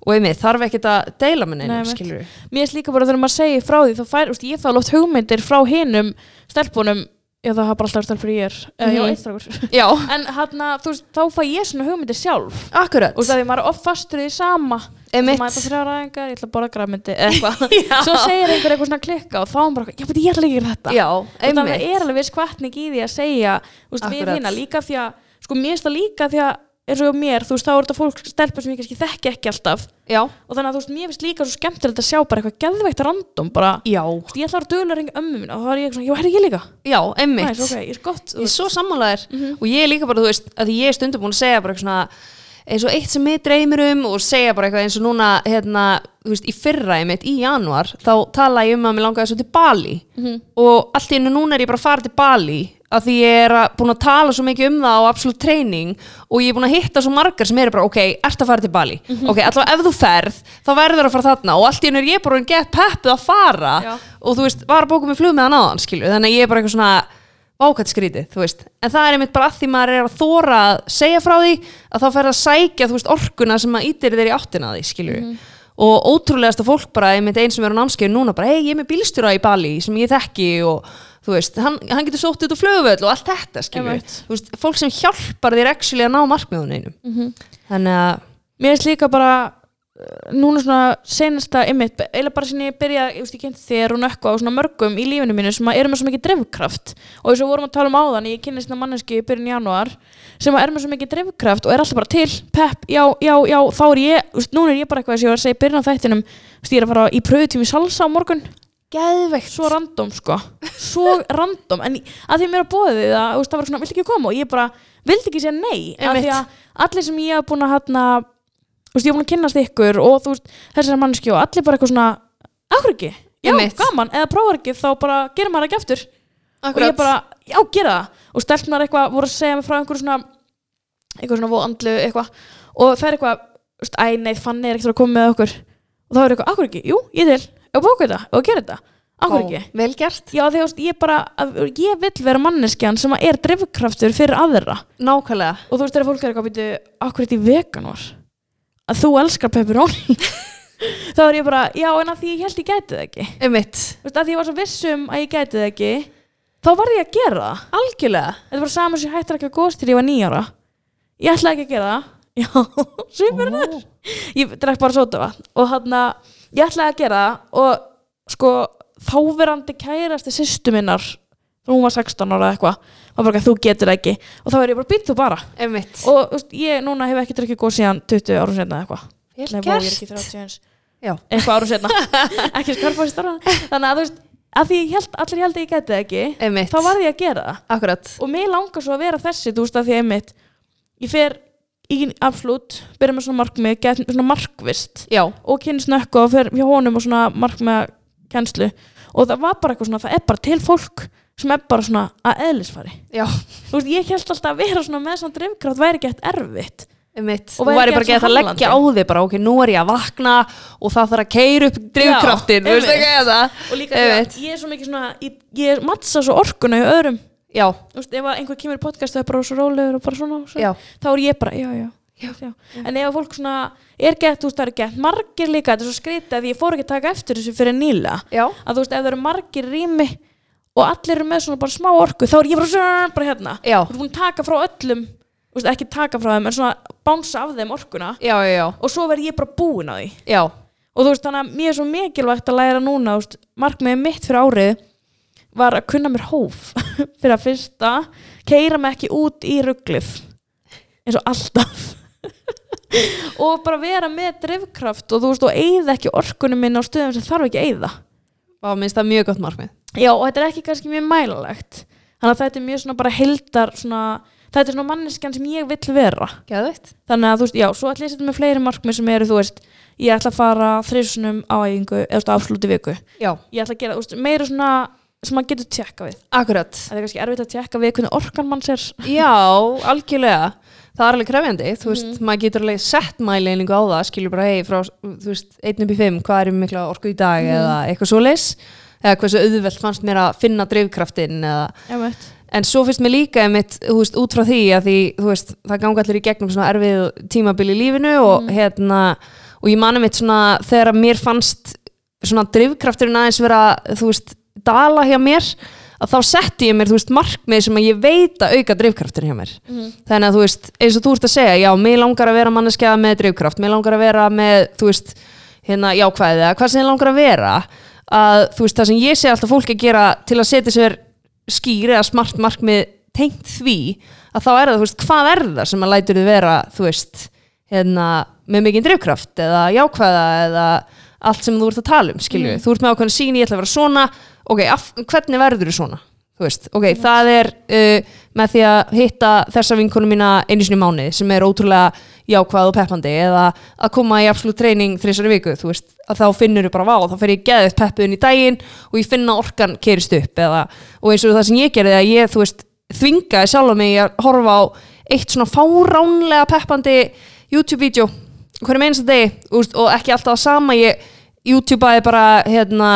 og einmitt, þarf ekkit að deila með Nei, neinum, einmitt. skilur mér finnst líka bara þegar maður segir frá því þá fær, úst, ég fá loft hugmyndir frá hinum stelpunum, já það hafa bara alltaf stelpur ég er, eða já, Mhm. eitt strákur. Já, en hann þú veist, þá fæ ég svona hugmyndir sjálf. Akkurat. Og það er maður oft fastur í sama. Einmitt. maður er bara þrjá ræðingar, ég ætla að borða græmyndi eða eitthvað, svo segir einhver eitthvað svona klikka og þá er hann bara, já, beti, ég ætla að gera þetta. Já, að einmitt það er alveg viss kvartning í því að segja þú veist, við hérna líka því að sko mér finnst það líka því að eins og mér, þú veist, þá er þetta fólk stelpur sem ég kannski þekki ekki alltaf. Já, og þannig að þú veist, mér finnst líka svo skemmtilegt að sjá bara eitthvað geðveikt random, bara já, þú veist, ég ætla að vera duglega að ringa ömmu mín og þá er ég svona, já, herri ég líka. Já, einmitt. Næs, ok, ég er gott þú Ég er veist. svo sammálaðir Mhm. og ég er líka bara, þú veist, að ég er stundum búin að segja bara eitthvað svona eins og eitt sem mig dreymir um og segja bara eitthvað eins og núna, hérna, þú veist, í fyrra einmitt, í januar, þá tala ég um að mér langaði svo til Bali Mhm. og allt í einu núna er ég bara að fara til Bali að því ég er að, búin að tala svo mikið um það á absolutt treyning og ég er búin að hitta svo margar sem eru bara, ok, ert að fara til Bali Mhm. ok, allavega ef þú ferð, þá verður að fara þarna og allt í einu er ég bara en gett peppuð að fara Já. og þú veist, var að bóka með flug með hann áðan, skilu, þannig að ég er bara eitthvað svona vákvæmt skrítið, þú veist. En það er einmitt bara að því maður er að þóra að segja frá því að þá fer að sækja, þú veist, orkuna sem að ítir þeir í áttina að því, skilur og ótrúlegasta fólk bara, einmitt einn sem er á námskeið núna bara, hei, ég er með bílstjóra í Bali sem ég þekki og þú veist, hann, hann getur sótt út á flugvöll og allt þetta, Einmitt. þú veist, fólk sem hjálpar þér actually að ná markmiðunum einum. Þannig að, mér finnst líka bara núna svona senasta ymmit, eiginlega bara sem ég byrja ég, veist, ég kynnt þér og nökku á svona mörgum í lífinu mínu sem að eru með svo mikið drifkraft og þess að vorum að tala um áðan, ég kynni svona manneski í byrjun janúar sem að er með svo mikið drifkraft og er alltaf bara til, pepp, já, já, já þá er ég, veist, núna er ég bara eitthvað sem ég var að segja byrjun á þættinum, veist, ég er að fara í pröfutími salsa á morgun. Geðveikt. Svo random sko. Svo random, en að því mér að bóði þú veist, það var svona, viltu ekki koma? Og ég bara vildi ekki segja nei, af Einmitt. því að allir sem ég hef búin að hérna, þú veist, ég hef búin að kynnast ykkur og þú veist, þessar mannski og allir bara eitthvað svona akkur ekki, já, Einmitt. gaman eða prófar ekki, þá bara gerir maður ekki aftur. Og ég bara, já, gera það. Og stelpnar eitthvað, voru að segja mig frá einhverju svona eitthvað svona vóandlu eitthvað. Og það er eitthvað, þú veist, æ, nei, fanny er ekkert að koma með okkur. Og þá er eitthvað, akkur ekki, jú, ég til og bóka þetta, og gera þetta, akkur ekki? vel gert. Já, því, þú veist, ég bara, að- ég vill vera manneskjan sem að er drifkraftur fyrir aðra. Nákvæmlega. Og þú veist, þegar fólk er eitthvað, býtu, akkur þetta í veganor að þú elskar pepperoni. Þá er ég bara, já, en að því ég held ég gæti það ekki. Einmitt, Þú veist, að því ég var svo vissum að ég gæti það ekki þá var ég að gera það. Algjörlega. Þetta var saman sem ég hættir ekki að góðst til ég var nýjára ég ætlaði ekki að gera það. Já, svipur þar ég drekk bara sótafa og hann að ég ætlaði að gera það og sko þáverandi kærasti sýstu minnar þegar hún var 16 ára eða eitthvað. Var bara þú getur ekki. Og þá er ég bara býtt þú bara. Einmitt, og veist, ég núna hef ekki drukkið góð síðan 20 árum senna eða eitthvað. Vel Nei, vó, ég er ekki gert. 30 eins. Já, eitthvað árum senna ekki skarfást ára þannig að þú veist, að því ég held, allir held að ég geti ekki einmitt, þá var ég að gera það. Akkurat. Og mér langar svo að vera þessi þú veist að því einmitt ég fer í absolutt, byrja með svona markmið get svona markvist já, og kynni snökku og fer hjá honum og svona markmið kennslu. Og það var bara eitthvað svona, það er bara til fólk sem er bara svona að eðlisfari. Já, þú veist, ég held alltaf að vera svona með svona drifkraft væri eitt erfitt. Einmitt. Og væri bara gett að leggja á þig bara, ok, nú er ég að vakna og það þarf að keira upp drifkraftin, þú veist einmitt. og líka því að ég er svo mikið svona ég, ég mattsa svo orkuna í öðrum. Já, þú veist, ef að einhver kemur í podcast það er bara svo rólegur og bara svona, svona já, þá er ég bara, já, já, já, já. en ef fólk svona er gett, þú veist, það er gett margir líka, þetta er svo skrítið að ég fór ekki að taka eftir þessu fyrir nýla, já, að þú veist, ef það eru margir rými og allir eru með svona bara smá orku, þá er ég bara svona, bara hérna. Já, þú ert búin að taka frá öllum, þú veist, ekki taka frá þeim en svona bánsa af þeim orkuna. Já, já, já, og svo verð ég bara búin á því. Já, og þú veist, þannig að mér er svo mikilvægt að læra núna, þú veist, markmiðið mitt fyrir árið var að kunna mér hóf fyrir að fyrsta, keira mig ekki út í rugglið. Eins og alltaf. Og bara vera með drifkraft og þú veist, og eigða ekki orkunum minn á stöðum sem þarf ekki að eigða og minnst það mjög gott markmið já, og þetta er ekki kannski mjög mælalegt. Þannig að þetta er mjög svona bara heldar svona, þetta er svona manneskjan sem ég vill vera. Gæðveitt þannig að þú veist, já, svo ætla ég að setja með fleiri markmið sem eru, þú veist, ég ætla að fara þrisunum á æfingu, eða þú veist, afsluti viku. Já, ég ætla að gera, þú veist, meira svona sem maður getur tjekka við. Akkurat. Það er kannski erfitt að tjekka við hvernig orkan manns er. Já, algjörlega. Það er alveg krefjandi, þú veist, Mhm. maður getur alveg sett mæleiningu á það, skilur bara hei frá, þú veist, 1 upp í 5, hvað er mikla orku í dag Mhm. eða eitthvað svoleiðis eða hversu auðvelt fannst mér að finna drifkraftin eða, en svo finnst mér líka einmitt, veist, út frá því að því, veist, það ganga allir í gegnum svona erfið tímabil í lífinu og Mhm. hérna, og ég mani mitt svona þegar mér fannst svona drifkrafturinn aðeins vera, þú veist, dala hjá mér að þá setti ég mér, þú veist, markmið sem að ég veit að auka drifkrafturinn hjá mér. Þannig að þú veist, eins og þú ert að segja já, mér langar að vera manneskja með drifkraft mér langar að vera með, þú veist hérna, jákvæðið, eða hvað sem ég langar að vera að, þú veist, það sem ég sé alltaf fólk að gera til að setja sér skýr eða smart markmið tengt því að þá er það, þú veist, hvað er það sem að lætur þið vera, þú veist hérna, með mikið drifkraft eða jákvæða eða allt sem þú ert að tala um, skilju, þú ert með ákveðin sín ég ætla að vera svona, ok, af, hvernig verður þú svona? Þú veist, ok, það er uh, með því að hitta þessa vinkonu mína einu sinni mánuði sem er ótrúlega jákvæð og peppandi eða að koma í absolutt treyning þrissari viku, þú veist, að þá finnur þú bara vá, þá fer ég geðið peppuðin í daginn og ég finna að orkan kerist upp eða, og eins og það sem ég gerði að ég, þú veist, þvingaði sjálf mig að horfa á eitt svona fáránlega peppandi YouTube-vídeó hverju einasta degi þú veist, og ekki alltaf að sama ég YouTube-aði bara hérna,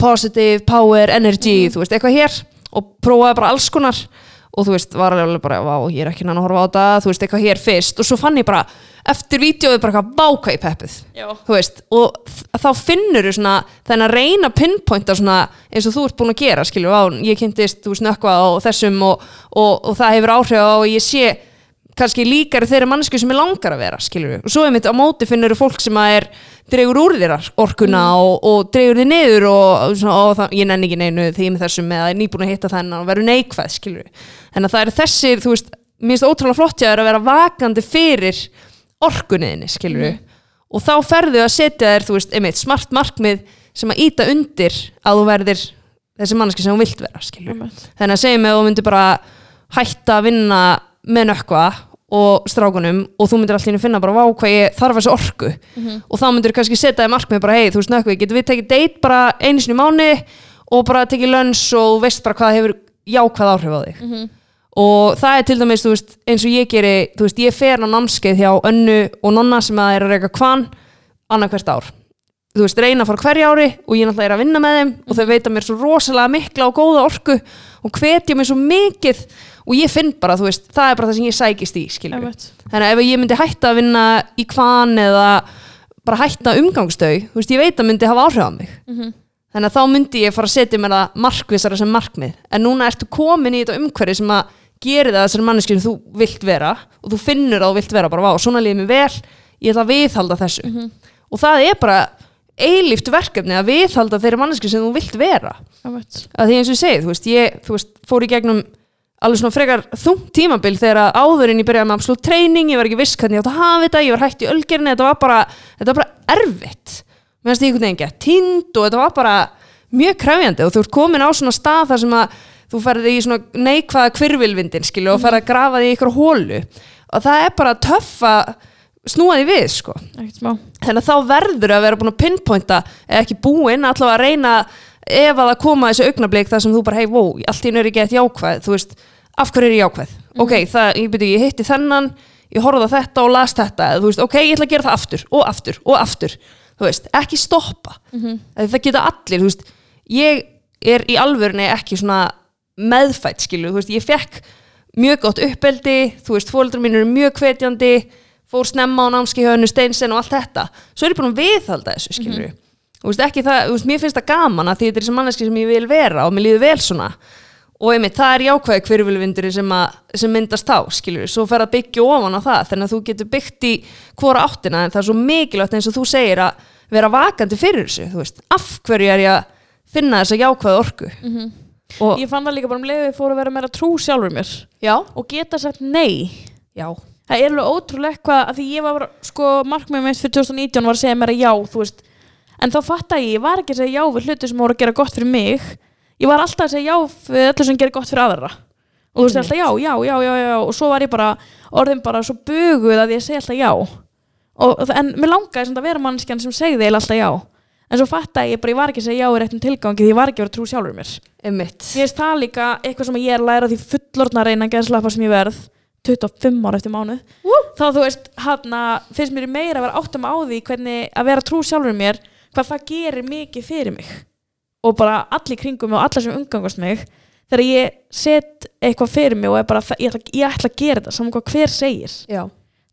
positive, power, energy þú veist, eitthvað hér og prófaði bara alls konar. Og þú veist, var alveg bara, vá, ég er ekki nann að horfa á þetta þú veist, eitthvað hér fyrst. Og svo fann ég bara eftir vídeoðu bara eitthvað váka í peppuð já, þú veist, og þá finnur þú svona þennan að reyna pinpointa svona eins og þú ert búin að gera, skilju, á ég kynntist, þú veist, nökkva á þessum og, og, og það hefur áhrif á og ég sé kannski líkari þeirra mannesku sem ég langar að vera, skilju, og svo er mitt á móti finnur fólk sem að er dregur úr þér orkuna og, og dregur þér niður og, svona, og það, ég nenni ekki neinu því með þessum eða er nýbúin að hitta þennan og verður neikvæð, skilju en að það eru þessir, þú veist, mér finnst ótrúlega flott þér að vera vakandi fyrir orkunniðinni, skilju og þá ferðu að setja þér, þú veist, einmitt smart markmið sem að íta undir að þú verðir þessi manneski sem þú vilt vera, skilju einmitt. þannig að segjum að þú myndir bara hætta að vinna með nökkva og strákunum og þú myndir alltaf finna bara vá hvað ég þarf þessu orku. Og þá myndir kannski setja þig markmið bara hei þú veist nökkvi, getur við tekið date bara einu sinni mánu og bara tekið lönns og þú veist bara hvað hefur jákvæð áhrif á þig? Og það er til dæmis þú veist, eins og ég geri þú veist, ég fer á námskeið hjá önnu og nonna sem að er að reyka kvann annað hvert ár. Þú veist, reyna fara hverja ári og ég náttúrulega er að vinna með þeim og þau veita mér svo rosalega mikla og góða orku og hvetja mér svo mikið og ég finn bara, þú veist, það er bara það sem ég sækist í skilur Einmitt. þannig að ef ég myndi hætta að vinna í kvan eða bara hætta umgangstau þú veist, ég veit að myndi hafa áhrif á mig. Þannig að þá myndi ég fara að setja mér það markvissara sem markmið. En núna ertu komin í þetta umhverfi sem að geri það þessari manneski sem þú vilt vera og þú finnur að þú vilt vera bara, vá, svona líður mér vel ég ætla að viðhalda þessu. Og það er bara eilíft verkefni að viðhalda þeirri manneski sem þú vilt vera. Að því eins og ég segi, þú veist, ég þú veist, fór í gegnum alveg svona frekar þungt tímabil þegar að áðurinn ég byrjaði með absolutt treyning, ég var ekki viss hvernig ég átt að hafa þetta, ég var hægt í ölgerinni, þetta var bara þetta var bara erfitt. Meðan því einhvern veginn gett tínd og þetta var bara mjög krefjandi og þú ert komin á svona stað þar sem að þú ferði í svona neikvaða kvirvilvindin skilu og ferði að grafa því í ykkur hólu og það er bara töff að snúa því við sko. Þannig að þá verður að vera búin að pinpointa eða ekki búin, allavega að reyna ef að það koma þessu augnablik þar sem þú bara hei, wow, allt í ég gett jákvæð þú veist, af hverju er ég jákvæð? Ok, það, ég byrju, ég hitti þennan ég horfði þetta og las þetta eða, veist, ok, ég ætla að gera það aftur og aftur og aftur þú veist, ekki stoppa. Mm það geta allir, þú veist ég er í alvörunni ekki svona meðfætt, skilu, þú veist, ég fekk mjög gott uppeldi, þú veist, fóldrar mín eru mjög hvetjandi fór snemma á námski hjá hennu Steinsen og allt þetta. Svo er ég þessu, skilur þú veist, ekki það, veist, mér finnst það gaman að því þetta er sem manneski sem ég vil vera og mér líður vel svona. Og einmitt, það er jákvæði hverfylvinduri sem, sem myndast þá, skilur svo fer að byggja ofan á það, þannig að þú getur byggt í hvora áttina, en það er svo mikilvægt eins og þú segir að vera vakandi fyrir þessu, þú veist, af hverju er ég að finna þessa jákvæði orku? Og, ég fann það líka bara um leiði fór að vera meira trú sjálfur mér já, og geta sagt nei. Já, það er alveg ótrúlega eitthvað að því ég var sko, markmið mitt fyrir 2019 var að segja mér að já, þú veist en þá fatta ég, ég var ekki að segja já við hluti sem voru að gera gott fyrir mig. Ég var alltaf að segja já við öllu sem gerir gott fyrir aðra. Og þú veist alltaf já, já, já, já, já og svo var ég bara, orðin bara svo buguð að ég segi alltaf já. Og, en mér langaði sem að vera mannskjan sem segði alltaf já. En svo fatta ég bara, ég var ekki að segja já í réttum tilgangi því ég var ekki að vera trú sjálfur mér. Einmitt. Mér finnst það líka eitthvað sem ég er að læra því fullorðna reyna að geðslappa sem ég verð 25 ára eftir mánuð. Þá þú veist, hann finnst mér meira að vera áttum á því hvernig að vera trú sjálfur mér hvað það gerir mikið fyrir mig. Og bara allir kringum mig og allar sem umgangast mig þegar ég set eitthvað fyrir mig og er bara, ég ætla, ég ætla að gera þetta saman hvað hver segir. Já.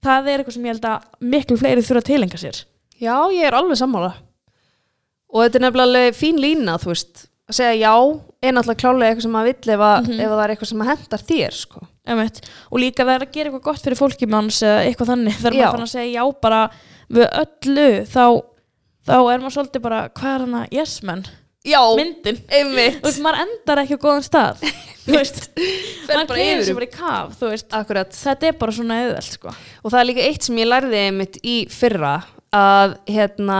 það er eitthvað sem ég held að miklu fleiri þurfa að tilenga sér. Já, ég er alveg sammála. Og þetta er nefnilega fín lína, þú veist að segja já, er náttúrulega klálega eitthvað sem maður vill ef, að, ef að það er eitthvað sem maður hendar þér sko. Og líka það er að gera eitthvað gott fyrir fólki manns eða eitthvað þannig þegar maður fann að segja já bara við öllu þá, þá er maður svolítið bara hvað er hana, yes man? Já, myndin, einmitt. Þú veist, maður endar ekki á góðan stað. Þú veist, Fer maður bara gerir yfir sem bara í kaf þú veist, akkurat. Þetta er bara svona auðvelt sko. og það er líka eitt sem ég lærði einmitt í fyrra að hérna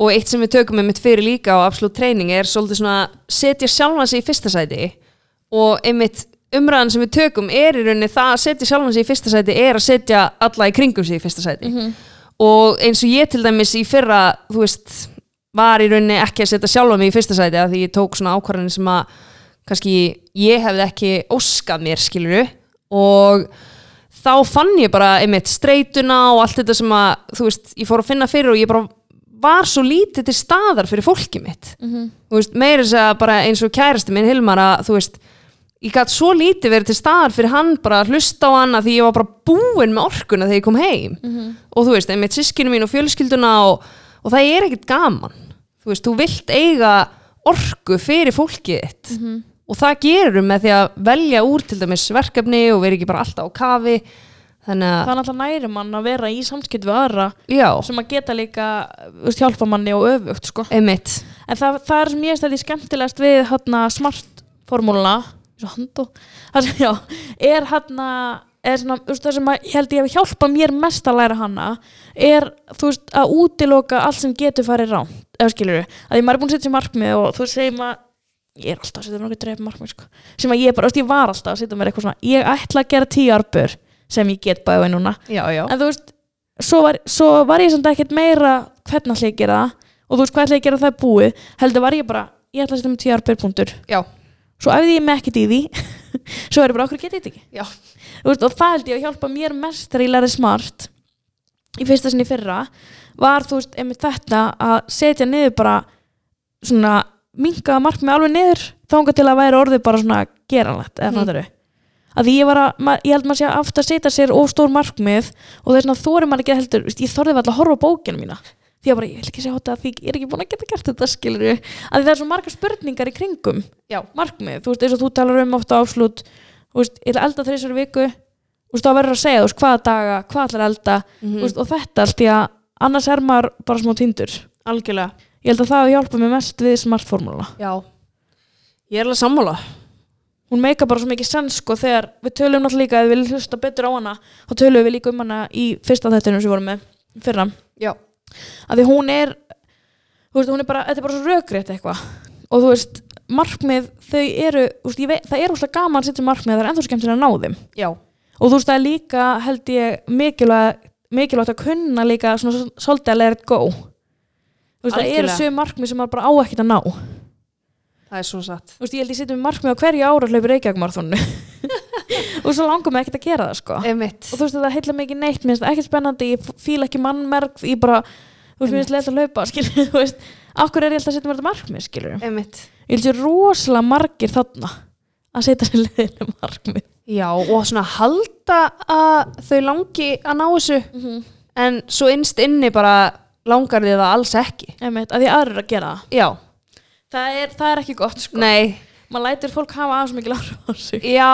og eitt sem við tökum einmitt fyrir líka á absolutt treyning er svolítið svona setja sjálfan sig í fyrsta sæti. Og einmitt umræðan sem við tökum er í rauninni það að setja sjálfan sig í fyrsta sæti er að setja alla í kringum sig í fyrsta sæti og eins og ég til dæmis í fyrra þú veist, var í rauninni ekki að setja sjálfa mig í fyrsta sæti að því ég tók svona ákvarðanir sem að kannski ég hefði ekki óskað mér skiluru og þá fann ég bara einmitt streituna og allt þetta sem að þú veist, ég fór að finna fyrir og ég bara var svo lítið til staðar fyrir fólkið mitt. Þú veist, meira þess að bara eins og kærasti minn Hilmar að þú veist ég gæti svo lítið verið til staðar fyrir hann bara að hlusta á hann að því ég var bara búin með orkuna þegar ég kom heim. Og þú veist, einmitt sískinu mín og fjölskylduna og, og það er ekkert gaman. Þú veist, þú vilt eiga orku fyrir fólkið þitt. Og það gerur með því að velja úr til dæmis verkefni og vera ekki bara alltaf á kafi. Þannig það að, er náttúrulega næri mann að vera í samskipt við aðra já, sem að geta líka veist, hjálpa manni og öfugt sko. En það, það er sem ég stæði skemmtilegast við hérna, smart formúluna handó, er hérna er svona, þú veist, það sem að, ég held ég hef hjálpað mér mest að læra hana er, veist, að útiloka allt sem getur farið rán, eða skilur. Að því maður er búin að setja sér markmið og þú segir maður ég er alltaf að setja mér okkur dreif markmið sko. sem að ég bara, veist, ég var alltaf að setja mér eitthvað svona ég ætla að gera tíu arbur sem ég get bæði núna. Já, já, en þú veist, svo var, svo var ég samt ekkert meira hvernig ætla ég að gera það og þú veist hvað ætla ég að gera það búið heldur var ég bara, ég ætla að setja með tíu árbyrpunktur já, svo æfði ég mig ekkert í því. Svo er ég bara, okkur getið þetta ekki? Veist, og það held ég að hjálpa mér mest þegar ég lærði smart. Í fyrsta sinni fyrra var þú veist, einmitt þetta að setja niður bara svona minkaða markmið alveg niður þánga til að væri orðið bara svona geranlegt eða mm. að því ég var að, ég held maður sé að aftur að setja sér óstór markmið og þess að þóri maður ekki heldur, ég þorði alltaf að horfa á bókina mína því að bara, ég vil ekki segja að því ég er ekki búin að geta gert þetta skilur að því það er svo margar spurningar í kringum já, markmið, þú veist, eins og þú talar um ofta áslut, þú veist, ég ætla að elda þrísar viku, þú veist, þá verður að segja, þú veist, hvaða daga, hvað ætlar að elda? Mhm. þú veist, og þetta allt í að annars er maður bara smá tindur algjörlega. Ég held að það hafi hjálpað mér mest við smartformúluna já, ég er alveg sammála. Hún meika bara svo mikið sens sko þegar við tölum náttúrulega líka, ef við viljum hlusta betur á hana þá tölum við líka um hana í fyrsta þættinu sem við vorum með fyrra, já, að því hún er þú veist, hún er bara, þetta er bara svo rökrétt eitthvað. Og þú veist, markmið þau eru, þú veist, veit, það er úrslega gaman að setja markmið, það er ennþá skemmtilega að ná þeim. Já, og þú veist það er líka held ég mikilvægt, mikilvægt að kunna líka svona svolítið að let it go. Þú veist það eru sögum markmið sem maður bara á ekkert að ná. Þú það er svo satt. Veist ég held ég með markmið á hverju ára hlaupir Reykjavík-marathonu og svo langar mig ekkert að gera það sko. Einmitt. og þú veist það heitla ekki neitt, mér finnst það ekkert spennandi. Ég fíla ekki mannmerk, ég bara þú veist mér finnst leitt að hlaupa, skilur þú veist. Okkur er ég alltaf að setja mér þetta markmið, skilur Einmitt. ég held ég rosalega margir þarna að setja sér leiðinu markmið. Já, og svona halda að þau langi að ná þessu. Mm -hmm. en svo innst inni bara langar þið það alls ekki. Einmitt, að því aðrir eru að gera það. Já, það er, það er ekki gott sko. Nei, maður lætur fólk hafa aðeins mikið lára á sig. Já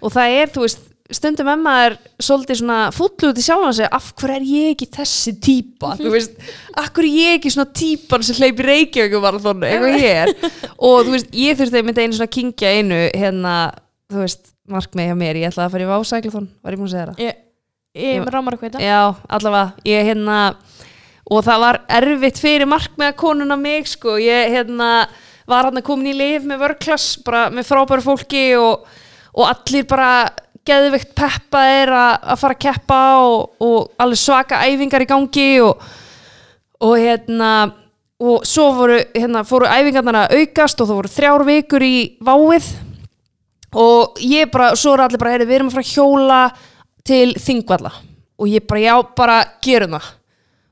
og það er, þú veist, stundum emma er svolítið svona fullu út í sjálfan sig af hverju er ég ekki þessi típa? Þú veist, af hverju er ég ekki svona típan sem hleypi reykjöku bara þónu eitthvað er? Og þú veist, ég þurfti einmitt einu svona að kingja einu hérna, þú veist, markmið hjá mér. Ég ætlaði að fara í vásæklathon, var ég múin að segja það? Ég, ég rámar eitthvað Já, allavega, ég hérna og það var erfitt fyrir markmiða konuna mig sko, ég hérna var hann komin í lif með vörklass bara með frábæru fólki og, og allir bara geðvikt peppaðir að að fara að keppa og, og alveg svaka æfingar í gangi og, og hérna og svo voru, hérna, fóru æfingarnar að aukast og það voru þrjár vikur í váið. Og ég bara, svo er allir bara, heyrðu, við erum að fara að hjóla til Þingvalla. Og ég bara, já, bara gerum það.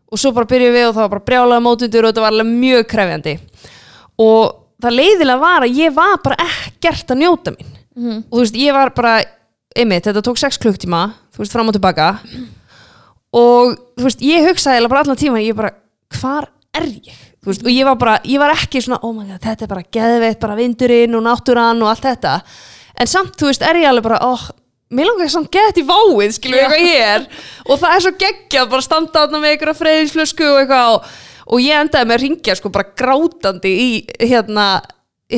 Og svo bara byrjuðum við og það var bara brjálega mótundur og þetta var alveg mjög krefjandi. Og það leiðilega var að ég var bara ekkert að njóta mín Mhm. og þú veist, ég var bara einmitt, þetta tók 6 klukktíma þú veist, fram og tilbaka og þú veist, ég hugsaði bara allan tíma ég bara, hvar er ég? Þú veist, og ég var bara, ég var ekki svona oh my god, þetta er bara geðveitt, bara vindurinn og náttúran og allt þetta en samt, þú veist, er ég alveg bara, oh mér langar samt gett í váið, skilur við eitthvað ég er og það er svo geggjað, bara standa þarna með einhverja freyðisflösku og eitthvað og, og ég endaði með að ringja sko bara grátandi í hérna,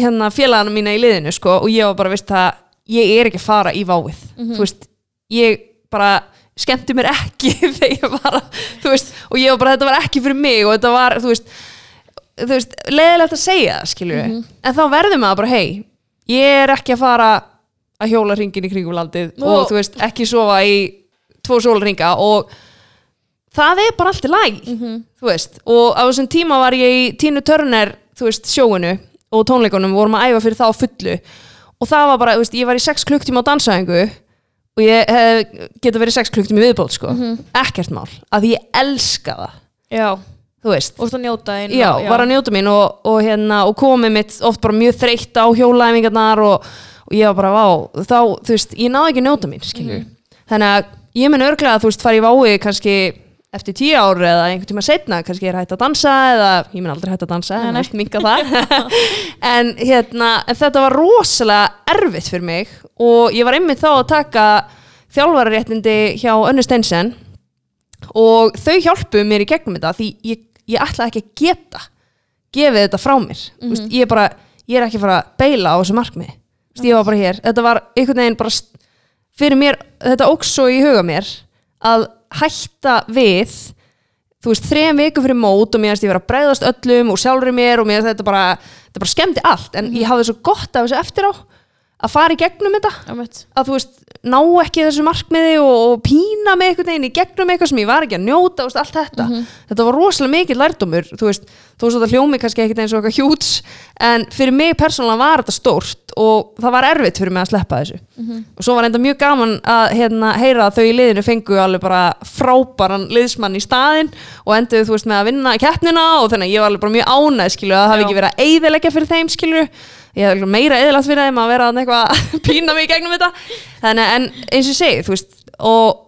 hérna félagana mína í liðinu sko og ég var bara, veist það, ég er ekki að fara í váið, þú veist ég bara skemmti mér ekki þegar ég var að, þú veist og ég var bara, þetta var ekki fyrir mig og þetta var, þú veist þú veist, leiðilegt að segja það, skilur við en þá verður maður bara, hei ég er ekki að fara að hjóla hringin í kringum landið Nú. og þú veist, ekki sofa í tvo sólarringa og það er bara allt í læg þú veist, og á þessum tíma var ég í Tínu Turner, þú veist, sjóinu og tónleikunum, vorum að æfa fyrir það á fullu. Og það var bara, veist, ég var í 6 klukktíma á dansaðingu og ég hef, geta verið 6 klukktíma í viðbót, sko. Ekkert mál, að ég elska það. Já, þú veist, og þú njóta þín já, var að njóta mín og, og, hérna, og komið mitt oft bara mjög þreytt á hjólaæfingarnar og, og ég var bara, vá, þá, þú veist, ég náði ekki njóta mín, skilju þannig að ég mun örglega að þú veist, fara í vái kannski eftir tíu ár eða einhvern tíma setna, kannski er hægt að dansa eða ég mun aldrei hægt að dansa, en nei. hægt minka það. En hérna, en þetta var rosalega erfitt fyrir mig og ég var einmitt þá að taka þjálfararéttindi hjá Önnu Steinsen og þau hjálpuðu mér í gegnum þetta því ég, ég ætla ekki að geta gefið þetta frá mér. Mm veist, ég, er bara, ég er ekki fara að beila á þessu markmið veist, ég var bara hér, þetta var einhvern veginn bara fyrir mér, þetta óks svo í huga mér að hætta við þú veist, þrejum viku fyrir mót og mér finnst ég vera að bregðast öllum og sjálfur mér og mér finnst þetta bara, þetta bara skemmdi allt. En ég hafði svo gott af þessu eftir á að fara í gegnum þetta. Að þú veist, ná ekki þessu markmiði og, og pína mig einhvern veginn í gegnum eitthvað sem ég var ekki að njóta og allt þetta, þetta var rosalega mikið lærdómur, þú veist, þó svo þetta hljómi kannski ekkert eins og eitthvað hjúts en fyrir mig persónulega var þetta stórt og það var erfitt fyrir mig að sleppa þessu. Og svo var enda mjög gaman að hérna, heyra að þau í liðinu fengu alveg bara frábæran liðsmann í staðinn og enduðu þú veist með að vinna keppnina og þannig að ég var alveg bara mjög ánæð skilju að það hafi ekki verið að eyðileggja fyrir þeim skilju ég hef meira eðilagt fyrir þeim að vera eitthvað að pína mig í gegnum þetta. Þannig en eins og ég segi þú veist og,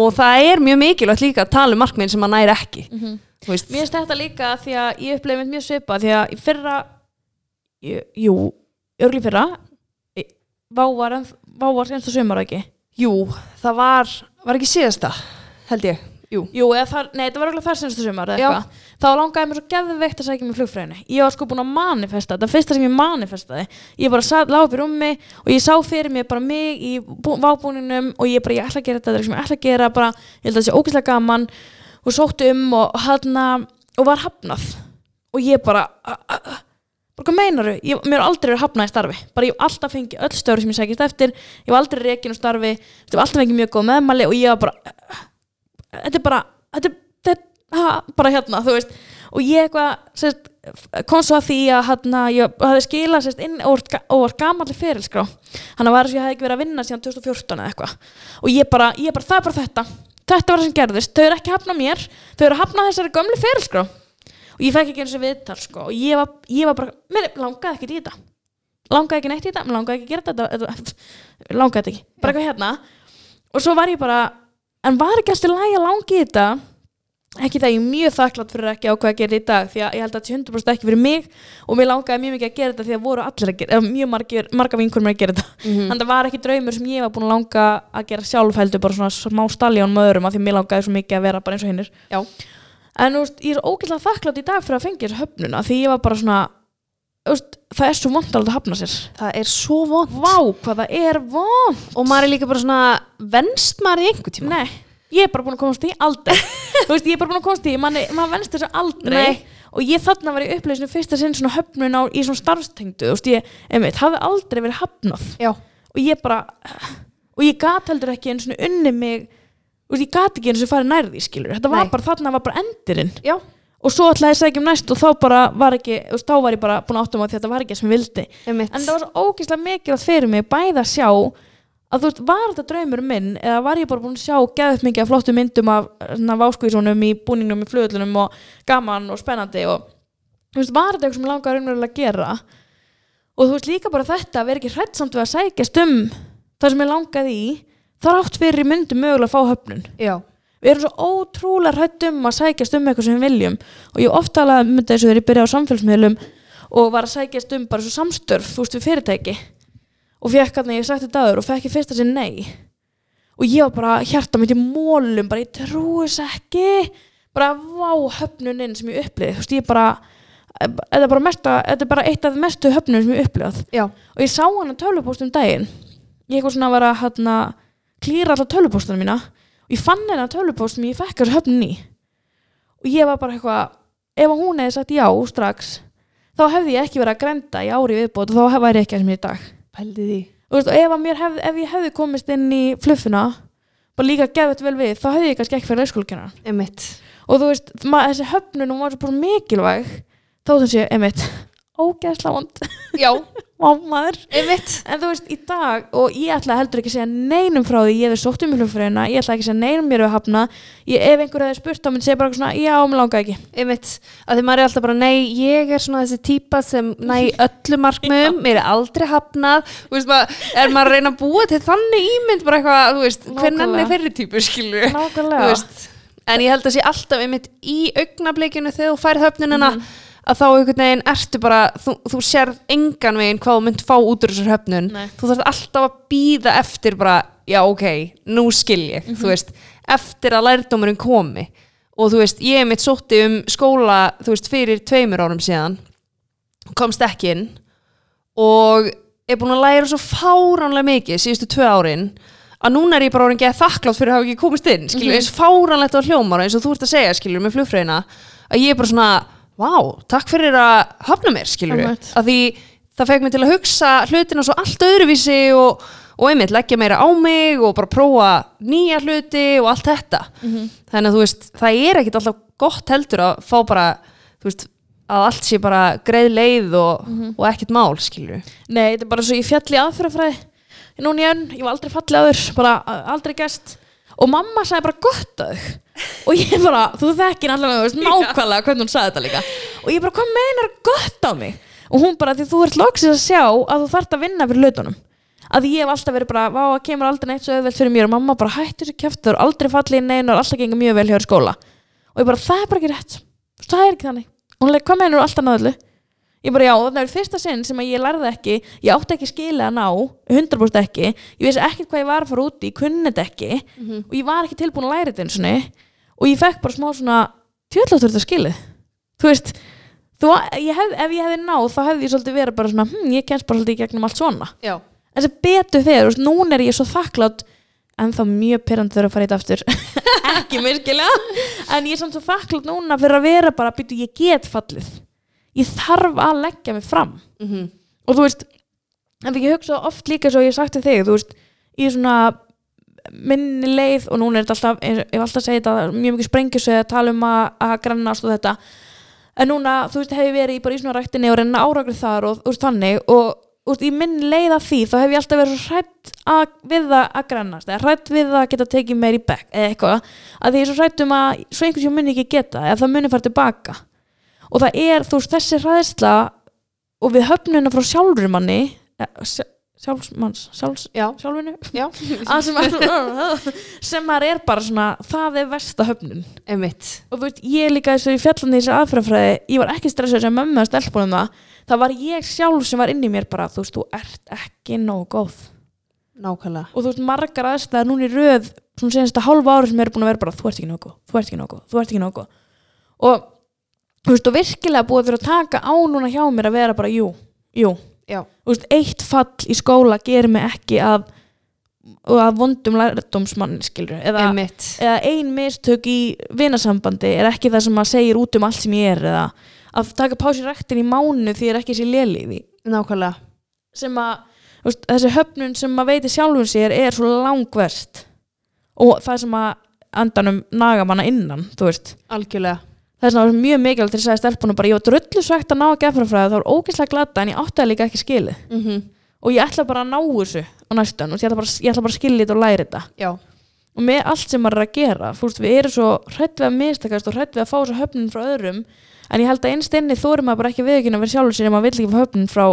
og það er mjög mikilvægt líka að tala um markminn sem maður næri ekki. Þú veist, Mér finnst þetta líka því að ég upplefi mjög svipa því að fyrra jú, jú örgli fyrra í- Vá var, enn- vá var einstu sumar ekki jú, það var var ekki síðasta, held ég. Jú, Jú, eða þar, nei, þetta var örgulega þar senstu sumar eða Já. eitthvað Þá langaði mér svo geðveikt að sækja mér flugfræðinu Ég var sko búin að manifesta, er fyrsta sem ég manifestaði Ég bara lág upp í rúmi og ég sá fyrir mér bara mig í bú- vábúninum og ég bara, ég ætla að gera þetta, þetta er eitthvað sem ég ætla að gera bara, ég held að það sé ógeðslega gaman og sótti um og hana og var hafnað. Og ég bara bara hvað meinaru, ég, mér er aldrei verið hafnað í starfi. Bara ég hef alltaf fengið öll stöður sem ég sækist eftir. Ég hef aldrei rekin úr starfi. Ég hef alltaf fengið mjög góð meðmæli og ég var bara þetta er bara þetta er, bara hérna, þú veist. Og ég eitthvað kom svo að því að hérna, ég hafði skilað sérst, inn og var gamalli ferilskrá. Hann var þess að ég hafði ekki verið að vinna síðan 2014 eða eitthvað. Og ég bara, ég bara, það er bara þetta. Þetta var það sem gerðist, þau eru ekki að hafna mér. Þau eru að hafna þessari gömlu ferilskrá. Og ég fekk ekki eins og viðtal sko. Og ég var, ég var bara, mér langaði ekki í þetta. Langaði ekki neitt í þetta, mér langaði ekki að gera þetta, langaði ekki, bara eitthvað hérna. Og svo var ég bara en var ekki alltaf lægi að langi í þetta ekki það ég er mjög þakklátt fyrir ekki á hvað að gera í dag því að ég held að þetta sé 100% ekki fyrir mig og mér langaði mjög mikið að gera þetta því að voru allir að gera eða mjög margir, marga vinkur mér að gera þetta. Mhm. þannig að það var ekki draumur sem ég var búin að langa að gera sjálf heldur bara svona smá staljón með öðrum af því mér langaði svo mikið að vera bara eins og hinnir Já. en veist, ég er ógeðslega þakklátt í dag fyrir að fengja þessu höfnuna því ég var bara svona veist, það er svo vond alveg að hafna sér. Það er svo vond Vá, hvað það er vond og maður er líka bara svona venst maður í einhver tíma? Nei, ég er bara búin að komast í aldrei Þú veist, ég er bara búin að komast í maður venst þessu aldrei. Nei. og ég þarna var í uppleysinu fyrsta sinn svona höfnun á, í svona starfstengdu. Þú veist, ég, einmitt, hafði aldrei verið hafnað. Já, og ég bara og ég gat heldur ekki einu svona unni mig þú veist, ég gat ekki einu svona farið nærði skilur, þetta var Nei. bara, þarna var bara endurinn. Já, og svo ætlaði ég segja um næst og þá bara var ekki, þá var ég bara búin að áttum á því að þetta var ekki sem vildi. Einmitt. En það var svo ógeðslega mikilvægt fyrir mig bæði að sjá að þú veist, var þetta draumur minn eða var ég bara búin að sjá geðut mikið af flottu myndum af váskvísunum í búningnum í flugullunum og gaman og spennandi og þú veist, var þetta eitthvað sem mig langaði raunverulega að gera? Og þú veist líka bara þetta að vera ekki hrættsamt við að sækjast um það sem ég langaði í þar átt fyrir í myndum mögulega að fá höfnun. Já, við erum svo ótrúlega hrætt um að sækjast um eitthvað sem við viljum og ég oft talaði þetta eins og þegar ég byrjaði á samfélagsmiðlum og var að og fekk hann ég sagt þetta aður og fekk ég fyrst að segja nei. Og ég var bara hjarta mitt í mólum bara ég trúi þess ekki. Bara vá höfnuninn sem ég upplið þú veist ég bara þetta er bara, mesta, þetta er bara eitt af mestu höfnunum sem ég upplið já, og ég sá hann að tölvupóst um daginn. Ég eitthvað svona vera að hérna, klýra alltaf tölvupóstunum mína. Og ég fann hennar tölvupóst sem ég fekk þessu höfnin í. Og ég var bara eitthvað ef hún hefði sagt já strax þá hefði ég ekki verið að grenda í ári viðbót og þá væri ég ekki að sem ég er í dag pældi því. Veist, ef, að hef, ef ég hefði komist inn í fluffuna bara líka gefið vel við þá hefði ég kannski ekki fyrir einmitt, og þú veist, maður, þessi höfnun hún var svo mikilvæg þá þessi, emitt ógeðsla vond, já, Vá, maður. Einmitt. En þú veist, í dag, og ég ætla heldur ekki að segja neinum frá því, ég hef sótt um í flugfröðina, ég ætla ekki að segja neinum mér við hafna, ég, ef einhver hefði spurt, þá myndi segja bara svona, já, mér langar ekki. einmitt, að því maður er alltaf bara nei, ég er svona þessi típa sem næ öllu markmiðum, mér er aldrei hafnað. Þú veist maður, er maður að reyna að búa til þannig ímynd bara eitthvað, þú veist hvernig er þeirri típu, skilur þú veist, en ég held að sé alltaf einmitt í augnablikinu þegar þú færð höfnunina Mhm. Að þá einhvern veginn ertu bara þú, þú sérð engan veginn hvað þú mynd fá út úr þessar höfnun. Nei. þú þarf alltaf að býða eftir bara, já ok, nú skil ég Mhm. þú veist, eftir að lærdómurinn komi. Og þú veist, ég mitt sótti um skóla, þú veist, fyrir tveimur árum síðan komst ekki inn og er búin að læra svo fáránlega mikið síðustu tvö árin að núna er ég bara orðin geða þakklátt fyrir að hafa ekki komist inn skilur, eins fáránlegt á hljómar eins og þú ert að segja, skilur, með flugfröðina að ég er bara svona, vá, takk fyrir að hafna mér, skilur að því það fekk mig til að hugsa hlutina svo allt öðruvísi og, og einmitt leggja meira á mig og bara prófa nýja hluti og allt þetta. Þannig að þú veist, það er ekkit alltaf gott heldur að fá bara þú veist, að allt sé bara greið leið og, og ekkit mál, skilur Nei, þetta er bara svo ég fjall í aðferðafræði núna í önn, ég var aldrei fallið áður bara aldrei gest og mamma sagði bara gott að þau og ég bara, þú þekkir allavega þú veist, nákvæmlega hvernig hún sagði þetta líka. Og ég bara, hvað meinar gott á mig? Og hún bara, því þú ert loksins að sjá að þú þarft að vinna fyrir hlutunum. Að ég hef alltaf verið bara, vá, það kemur aldrei neitt svo auðvelt fyrir mér. Og mamma bara hættu þessu kjæft þú er aldrei fallið í neina og alltaf gengur mjög vel hjá þér í skóla. Og ég bara, það er bara ekki rétt. Það er ekki þannig. Og hún leik, hvað meinar alltaf náðlu ég bara já, þetta er fyrsta sinn sem ég lærði ekki ég átti ekki skilið að ná 100% ekki, ég vissi ekkert hvað ég var að fara út í kunni þetta ekki og ég var ekki tilbúin að læra þetta eins og og ég fekk bara smá svona tjöldláttur þetta skilið þú veist, þú, ég hef, ef ég hefði náð þá hefði ég svolítið verið bara svona hm, ég kennst bara svolítið í gegnum allt svona. Já, en sem betur þegar, núna er ég svo þakklátt en þá mjög pyrrandi þurfa að fara í þetta aftur. Ekki myrkilega en ég er samt svo þakklátt núna fyrir að vera bara býtu ég get fallið. Ég þarf að leggja mig fram. Mm og þú veist en því ég hugsa oft líka svo ég hef sagt til þig þú veist, í svona minni leið og núna er þetta alltaf ég hef alltaf segið þetta, mjög mikið sprengjus að tala um að, að grannast og þetta. En núna, þú veist, hef ég verið í bara í svona ræktinni og reyna áragrið þar og veist, þannig og veist, í minni leið af því þá hef ég alltaf verið svo hrætt að, við það að grannast eða hrætt við það að geta tekið meir í bekk eða eitthvað, að því ég er svo hrætt um að svo einhvern sem muni ekki geta, eða það muni fara tilbaka. Og það er, þú veist, þessi hræðsla og við höfnuna frá sjálfur manni eh, sjálfsmanns, sjálfs, já, sjálfinu. Já. Að sem, að, sem maður er bara svona það er versta höfnun Einmitt. Og þú veist, ég líka þess að ég fjallandi í þessi aðfrafræði ég var ekki stressað sem mömmu að stelpunum það það var ég sjálf sem var inn í mér bara þú veist, þú ert ekki nógu góð. Nákvæmlega. Og þú veist, margar aðstæðar núna í röð svona senasta hálfa ári sem eru búin að vera bara þú ert ekki nógu góð, þú ert ekki nógu góð, þú ert ekki nógu góð. Og þú veist, og virkilega búið fyrir að taka á núna hjá mér að vera bara jú, jú veist, eitt fall í skóla gerir mig ekki að og að vondum lærdómsmann skilur eða, eða ein mistök í vinasambandi er ekki það sem maður segir út um allt sem ég er eða að taka pási rektin í mánu því er ekki sér léli í því. Nákvæmlega. Sem að veist, þessi höfnun sem maður veitir sjálfum sér er svo langverst og það sem að andanum naga manna innan þú veist. Algjörlega það er svona mjög mikilvægt til að stelpunum bara ég var drullu svegt að ná að gefrafræða það var ógeðslega glata en ég átti það líka ekki skilið. Mm -hmm. og ég ætla bara að ná þessu á næstan og ég ætla bara, ég ætla bara að skilja þetta og læra þetta. Já, og með allt sem maður er að gera fúst, við erum svo hrætt við að mistakast og hrætt við að fá þessu höfnin frá öðrum en ég held að innst inni þóri maður bara ekki viðkynna að vera sjálfur sér ef maður vill ekki fá höfnin frá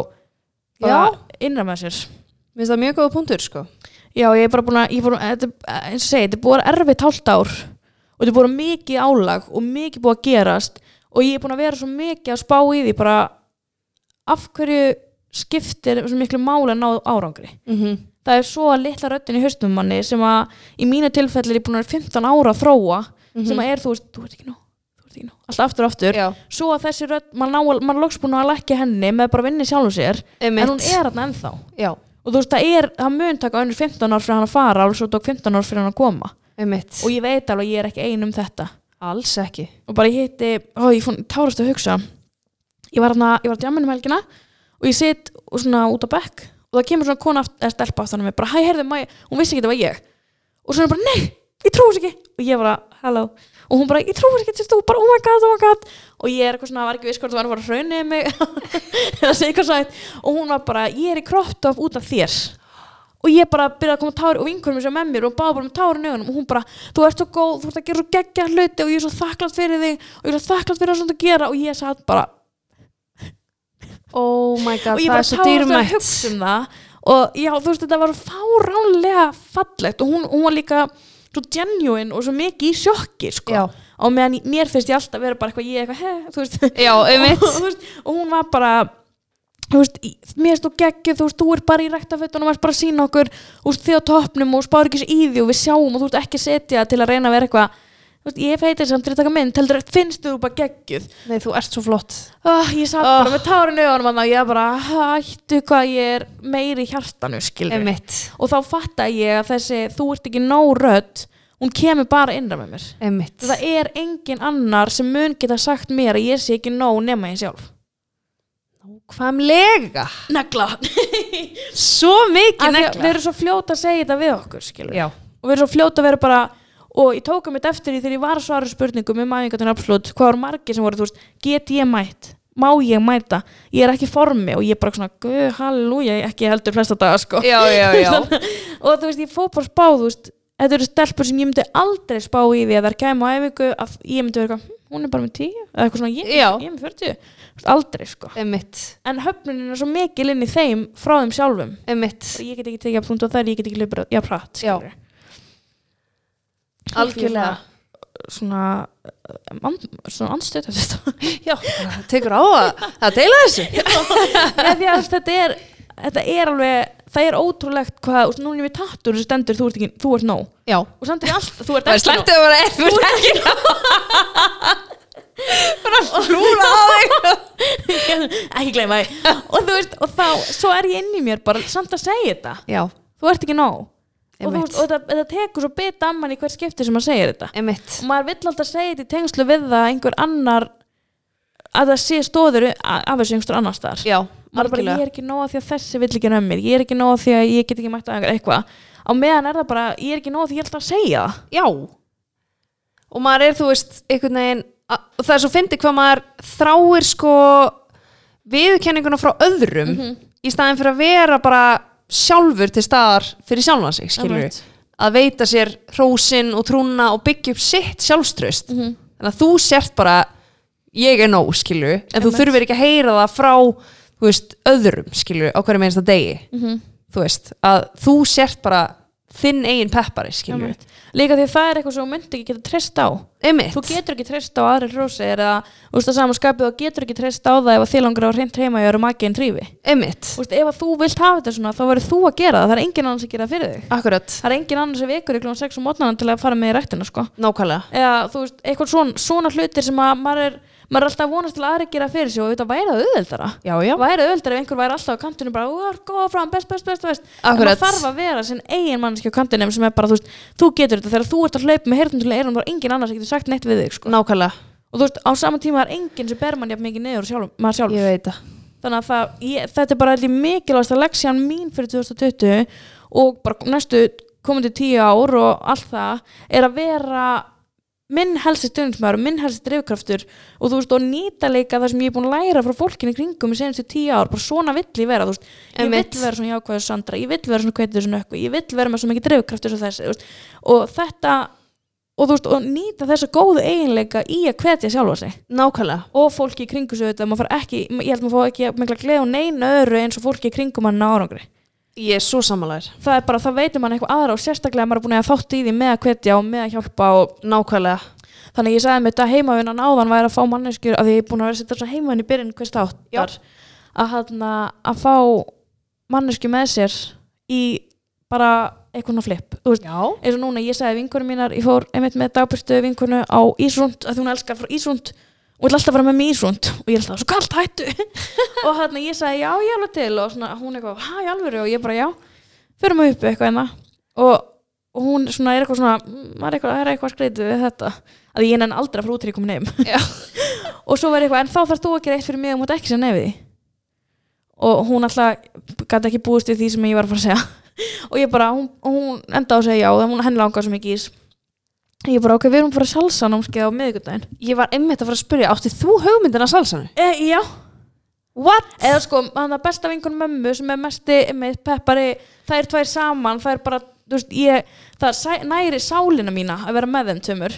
innra með sér. Mér finnst það mjög góða punktur sko. Já ég er bara búin að, ég er búin að þetta, er- eins og segi, þetta er búin að erfitt hálft ár og þetta er búin að mikið álag og mikið búin að gerast og ég er búin að vera svo mikið að spá í því bara af hverju skiptir svo miklu máli að ná árangri? Mm -hmm. það er svo litla röddin í haustum manni sem að í mínu tilfelli er ég búin að vera 15 ára að þróa sem að er þú veist, þú ert ekki nú alltaf aftur og aftur. Já, svo að þessi rödd, maður er loks búin að leggja henni með bara vinni sjálfum sér einmitt. en hún er þarna ennþá. Já, og þú veist, það það mun taka önnur 15 ár fyrir hann að fara og svo tók 15 ár fyrir hann að koma einmitt. Og ég veit alveg að ég er ekki ein um þetta. Alls ekki. Og bara ég hitti, ó ég fór tárast að hugsa. Ég var hérna, ég var að djamminu um helgina og ég sitt og svona út á bekk og það kemur svona kona aft, eða stelpa aftan á mig bara, hæ, heyrðu, ég, hún vissi ekki þetta var ég. Og svona bara, nei, ég trúi þess ekki. Og ég bara, hello og hún bara, ég trúi þess ekki, þetta er þú? Bara, oh my god, oh my god. Og ég er eitthvað svona, var ekki viss hvort það var að fara að hraunni mig eða segja eitthvað sætt og hún var bara, ég er í crop top út af þér og ég bara byrjaði að koma tári og vinkurum sem með mér og báði bara með tárin í augunum. Og hún bara, þú ert svo góð, þú ert að gera svo geggja hluti og ég er svo þakklátt fyrir þig og ég er svo þakklátt fyrir það sem þú að gera. Og ég satt bara, Oh my god, og það er svo að dýrmætt. um og já, þú veist, þetta var fáránlega fallegt og hún, hún var líka svo genuine og svo mikið í sjokki sko. Og meðan mér finnst ég alltaf vera bara eitthvað ég eitthvað, he, þú veist. Já, einmitt. Og, veist, og hún var bara þú veist, mér finnst þú geggjuð þú veist, þú er bara í ræktafötunum og varst bara að sína okkur þú veist, þið á toppnum og spáður ekki svo í því og við sjáum og þú veist ekki setja til að reyna að vera eitthvað þú veist, ég feitir samt til að taka mynd heldur, finnst þú bara geggjuð? Nei, þú ert svo flott. Oh, ég satt Oh. bara með tárin í augunum og ég bara, hættu hvað ég er meiri í hjartanu, skilur og þá fatta ég að þessi þú ert ekki nóg rödd hún kemur bara innra með mér. Einmitt. Það er engin annar sem mun geta sagt mér að ég sé ekki nóg nema ég sjálf nákvæmlega negla. Svo mikið negla. við erum svo fljóta að segja þetta við okkur og við erum svo fljóta að vera bara og ég tók um þetta eftir því þegar ég var svara spurningum um æfingatinn absolutt, hvað voru margir sem voru þú veist, get ég mætt, má ég mæta? Ég er ekki formi og ég er bara svona guð, halleluja, ekki heldur flesta daga sko. já, já, já. og þú veist, ég fór bara að spá þú veist, þetta eru stelpur sem ég myndi aldrei spá í því að þær kæmu á æfingu að ég myndi vera eitthvað, hún er bara með 10 eða eitthvað svona, ég, Já. ég er með 40 Þú veist, aldrei sko, emitt, en höfnunin er svo mikil inn í þeim frá þeim sjálfum. Emitt ég get ekki tekið að punkt og þær, ég get ekki löpur já, pratt, Já. algjörlega. Svona uh, an, svona anstöð þetta. Já, tekur á að, að deila þessu. Ja, því að þetta er þetta er alveg, það er ótrúlegt hvað, og núna er við tattur sem stendur þú ert, ekki, þú ert nóg. Já, og samt er alltaf, þú ert það er ekki slæmt að vera þú ekki bara flúra á þig. Nóg ekki gleyma því. Og þú veist, og þá, svo er ég inn í mér bara samt að segja þetta, já, þú ert ekki nóg. Og, þú Einmitt. og þetta, þetta tekur svo bita amman í hver skipti sem maður segir þetta. Emitt og maður vill alltaf segja þetta í tengslu við það að einhver annar að það sé stóður af þessu einhver annar staðar. Já, maður bara, ég er ekki nóg að því að þessi vill ekki nömmir ég er ekki nóg að því að ég get ekki mætt að eitthvað. Á meðan er það bara, ég er ekki nóg að því ég ætla að segja já. Og maður er þú veist einhvern veginn það er svo fyndið hvað maður þráir sko viðurkenninguna frá öðrum í staðin fyrir að vera bara sjálfur til staðar fyrir sjálfan sig skilur Einmitt. að veita sér hrósin og trúna og byggja upp sitt sjálfströst Mhm. þannig að þú sért bara ég er nóg skilur en þú Einmitt. þurfir ekki að heyra það frá þú veist, öðrum skilur á hverju meinsta degi. Mhm. þú veist, að þú sért bara þinn eigin peppari skilur Einmitt. líka því það er eitthvað sem þú myndi ekki geta treyst á. Einmitt. þú getur ekki treyst á aðri hrósi eða þú veist að samanskapið þú getur ekki treyst á það ef að þið langar á hreint heima og eru makið en trífi þú veist, ef að þú vilt hafa þetta svona þá verður þú að gera það, það er engin annars að gera það fyrir þig. Akkurat, það er engin annars sem vekur í klón 6 um mótnaðan til að fara með í rættina sko. Nákvæmlega. Eða þú veist, eitthvað svona, svona hlutir sem að maður er, maður er alltaf að vonast til að aðri gera fyrir sig og þetta væri það auðveldara. Já, já, væri auðveldara ef einhver væri alltaf á kantinu bara, þú er góða fram, best, best, best, best. En maður þarf að vera sinn eigin mannski á kantinum sem er bara, þú veist, þú getur þetta. Þegar þú ert að hlaupa með heyrnum til eyrun þá er engin annars að getur sagt neitt við þig, sko. Nákvæmlega. Og þú veist, á sama tíma er engin sem ber mann jafn mikið niður sjálf, maður sjálf ég veit það. Þannig að það, ég, þetta er bara ég mikilvægast að leksjan mín fyrir 2020 og bara næstu komandi tíu ár og allt það er að vera minn helsti stundismæður, minn helsti drifkraftur og þú veist, og nýta líka það sem ég er búin að læra frá fólkinu í kringum í senstu tíu ár, bara svona vill ég vera veist, ég vill vera svona jákvæður Sandra ég vill vera svona kveitið svona ökku, ég vill vera með svo mikið drifkraftur svo þessi, veist, og þetta og þú veist, og nýta þessa góðu eiginleika í að hvetja sjálfa sig. Nákvæmlega, og fólki í kringu sig þetta, maður fara ekki, ég held maður fá ekki mikla gleð og neina öðru eins og fólki í kringum hann árangri. Ég er svo sammálaður. Það er bara, það veitir mann eitthvað aðra og sérstaklega maður er búin að þátt í því með að hvetja og með að hjálpa og nákvæmlega, þannig ég sagði með þetta heimavinnan áðan væri að fá manneskjur, að því ég er búin að vera að setja þessa heimavinn í byrjun hvers þáttar, að, hana, að fá manneskju með sér í bara eitthvað flip, þú veist, eins og núna ég sagði vinkunum mínar, ég fór einmitt með dagbyrstu vinkunu á Ísrund, að hún elskar frá Ísrund og vil alltaf fara með í Ísrund. Og ég er alltaf svo kallt hættu. Og þannig ég sagði já ég alveg til. Og svona, hún eitthvað, hæ í alvöru? Og ég bara já, fyrir mig upp eitthvað enna og, og hún svona er eitthvað svona "Mm, maður er eitthvað, það er eitthvað skreitið við þetta? Að ég nenni aldrei að fara út til ég heim. Já. og svo var eitthvað, en þá þarfst þú að gera eitt fyrir mig og mátt ekki nefið því. Og hún alltaf gæti ekki búist við því sem ég var að fara að segja. Og ég bara, hún, hún enda á að segja já ég bara, ok, við erum að fara að salsa námskeið á miðvikudaginn. Ég var einmitt að fara að spyrja, átti þú hugmyndina salsanu? e, já, what? eða sko, hann að besta vinkun mömmu sem er mesti með peppari það er tvær saman, það er bara þú veist, ég, það sæ, næri sálina mína að vera með þeim tömur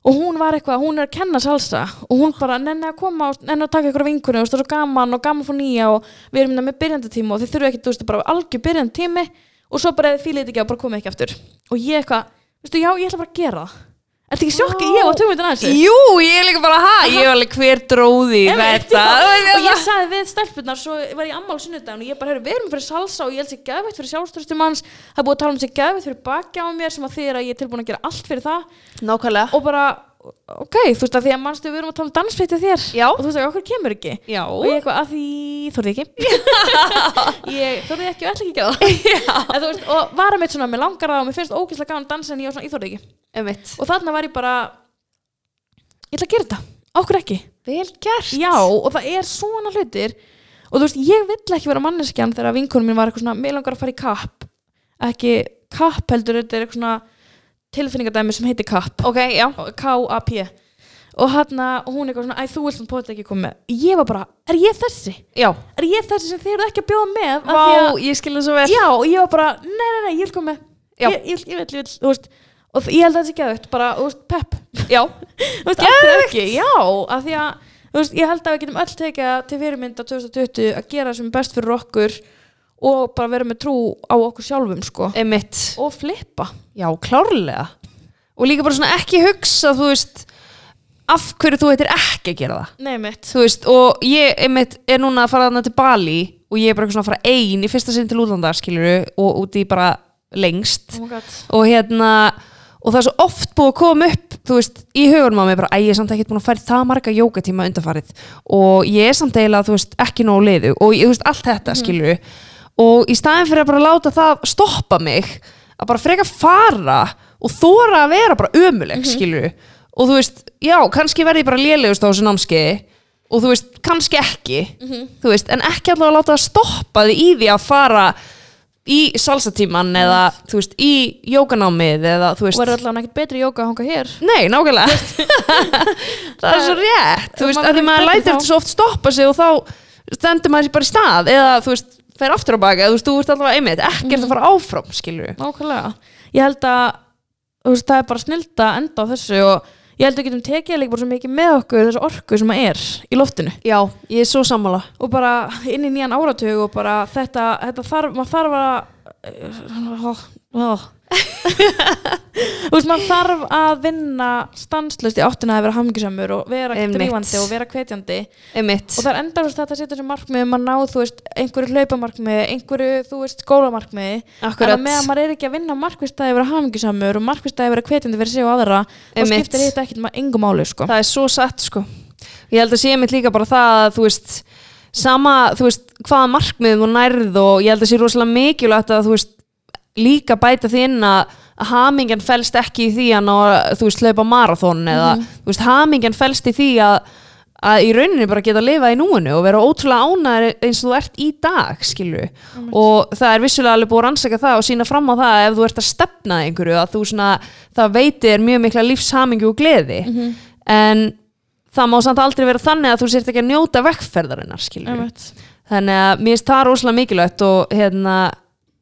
og hún var eitthvað, hún er að kenna salsa. Og hún bara, nenni að koma og nenni að taka ykkur vinkunni og það er svo gaman og gaman fór nýja og við erum hérna með byrjandatíma og þið þurfum ekki, þú veist, bara algjör byrjandatími og svo bara eða fílið þetta ekki og bara komið ekki aftur. Og ég eitthvað, veistu, já, ég ætla bara að gera það. Þetta ekki sjokki, ég var tömundin að þessu jú, ég er líka bara, ha, ég var alveg hver dróði í Einmitt, þetta? já. og ég sagði við stelpunar svo var ég ammál sunnudaginn og ég bara, heyrðu, við erum fyrir salsa og ég held sér geðveitt fyrir sjálfstöðstum hans það er búið að tala um sér geðveitt fyrir baki á mér sem að því að ég er tilbúin að gera allt fyrir það. Nákvæmlega, og bara, ok, þú veist að því að mannstu við erum að tala dansflýttið þér. Já. og þú veist að okkur kemur ekki. Já. Og ég eitthvað að því þorði ekki. Ég þorði ekki og ætla ekki að gera það. Veist, og var að mitt svona, mér langar það og mér finnst ógeðslega gaman að dansa en ég var svona, ég þorði ekki. Einmitt, og þarna var ég bara ég ætla að gera þetta, okkur ekki. Vel gert. Já, og það er svona hlutir. Og þú veist, ég vill ekki vera manneskjan þegar vinkonum mín var eitthvað svona, mig langar að fara í kapp. Ekki kapp heldur þetta er eitthvað svona tilfinningadæmi sem heitir kapp ok, já. K-A-P og hann hún eitthvað svona, æ þú vilt svona potið ekki koma með. Ég var bara, er ég þessi? já, er ég þessi sem þið eru ekki að bjóða með vá, að, ég skilja svo vel. Já, og ég var bara, nei, nei, nei, ég vil koma með. Ég, ég, ég vil, ég vil, þú veist. Og ég held að þetta sé geðvægt, bara, þú veist, pepp. Já, þú veist, af hverju ekki, já, af því að þú veist, ég held að við getum öll tekið það til fyrirmynda 2020 að gera sem er best fyrir okkur og bara vera með trú á okkur sjálfum, sko. Emitt og flippa. Já, klárlega. Og líka bara svona ekki hugsa þú veist af hverju þú heitir ekki að gera það. Nei mitt, þú veist, og ég einmitt er núna að fara þarna til Bali og ég er bara eitthvað svona að fara ein í fyrsta sinn til útlanda skiluru og úti bara lengst. Oh my god. Og hérna og það er svo oft búið að koma upp þú veist, í hugunum á mig bara, æ, ég er samt ekki búin að í það marga jókatíma undanfarið. Og ég er samt eiginlega, þú veist, ekki nógu liðu og ég, þú veist, allt þetta, mm og í staðin fyrir að bara láta það stoppa mig, að bara freka fara og þóra að vera bara ömuleg, mm og þú veist, já, kannski verði ég bara lélegust á þessu námskeiði og þú veist, kannski ekki. Þú veist, en ekki allavega láta það stoppa þig í því að fara í salsatíman eða þú veist, í jókanámið eða þú og veist verður allavega ekkert betri jóka að hanga hér. Nei, nákvæmlega. Það er svo rétt Þú veist, að því maður þá. þetta svo oft stoppa sig og þá stendur maður sér bara í stað eða þú veist, fer aftur á baka þú veist, þú ert allavega einmitt, ekkert að fara áfram skilur nákvæmlega, ég held að þú veist, það er bara snilda að enda á þessu og ég held að við getum tekið líka bara svo mikið með okkur þessu orku sem að er í loftinu. Já, ég er svo sammála. Og bara inn í nýjan áratug og bara þetta, þetta þarf, maður þarf að ó, ó. Þú veist, maður þarf að vinna stanslust í áttina að vera hamingjusamur og vera drífandi og vera hvetjandi. Einmitt, og það er enda þetta að setja þessu markmið um að ná, þú veist, einhverju hlaupamarkmið einhverju, þú veist, skólamarkmið en akkurat. að meðan maður er ekki að vinna markvistæði að vera hamingjusamur og markvistæði að vera hvetjandi fyrir sig og aðra þá skiptir þetta ekkert maður engum máli, sko. Það er svo satt sko. Ég held að sé mitt líka bara það að þú veist sama, þú veist, hvaða markmið þú nærð og ég held að sé rosalega mikilvægt að þú veist, líka bæta því inn að hamingjan felst ekki í því að ná, þú veist, hlaupa marathon eða, þú veist, hamingjan felst í því að að í rauninni bara geta að lifa í núinu og vera ótrúlega ánæður eins og þú ert í dag, skilju og það er vissulega alveg búið að rannsaka það og sína fram á það að ef þú ert að stefna einhverju að þú svona, það veitir mjög mikla lífshamingju og gleði. En það má samt aldrei vera þannig að þú sért ekki að njóta vekkferðarinnar Einmitt. þannig að mér finnst það rosalega mikilvægt og hérna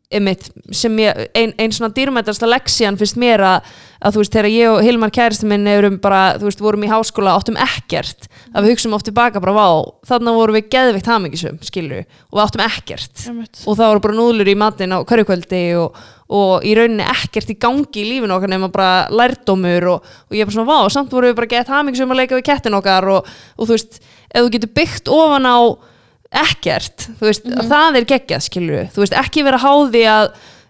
einmitt, sem ég, ein, ein svona dýrmætasta leksían finnst mér að, að þú veist, þegar ég og Hilmar kæristi minn erum bara, þú veist, vorum í háskóla áttum ekkert, að við hugsaum oft tilbaka bara, vá, þarna vorum við geðveikt hamingisum skilur, og við áttum ekkert. Einmitt. og það voru bara núðlur í matinn á hverju kvöldi og, og í rauninni ekkert í gangi í lífinu okkar nema bara lærdómur og, og ég er bara svona, vá, samt voru við bara gett hamingisum að leika við kettin okkar. Og, og þú veist, ef þú getur byggt ofan á ekkert, þú veist, það er geggjað skilur þú veist, ekki vera háði að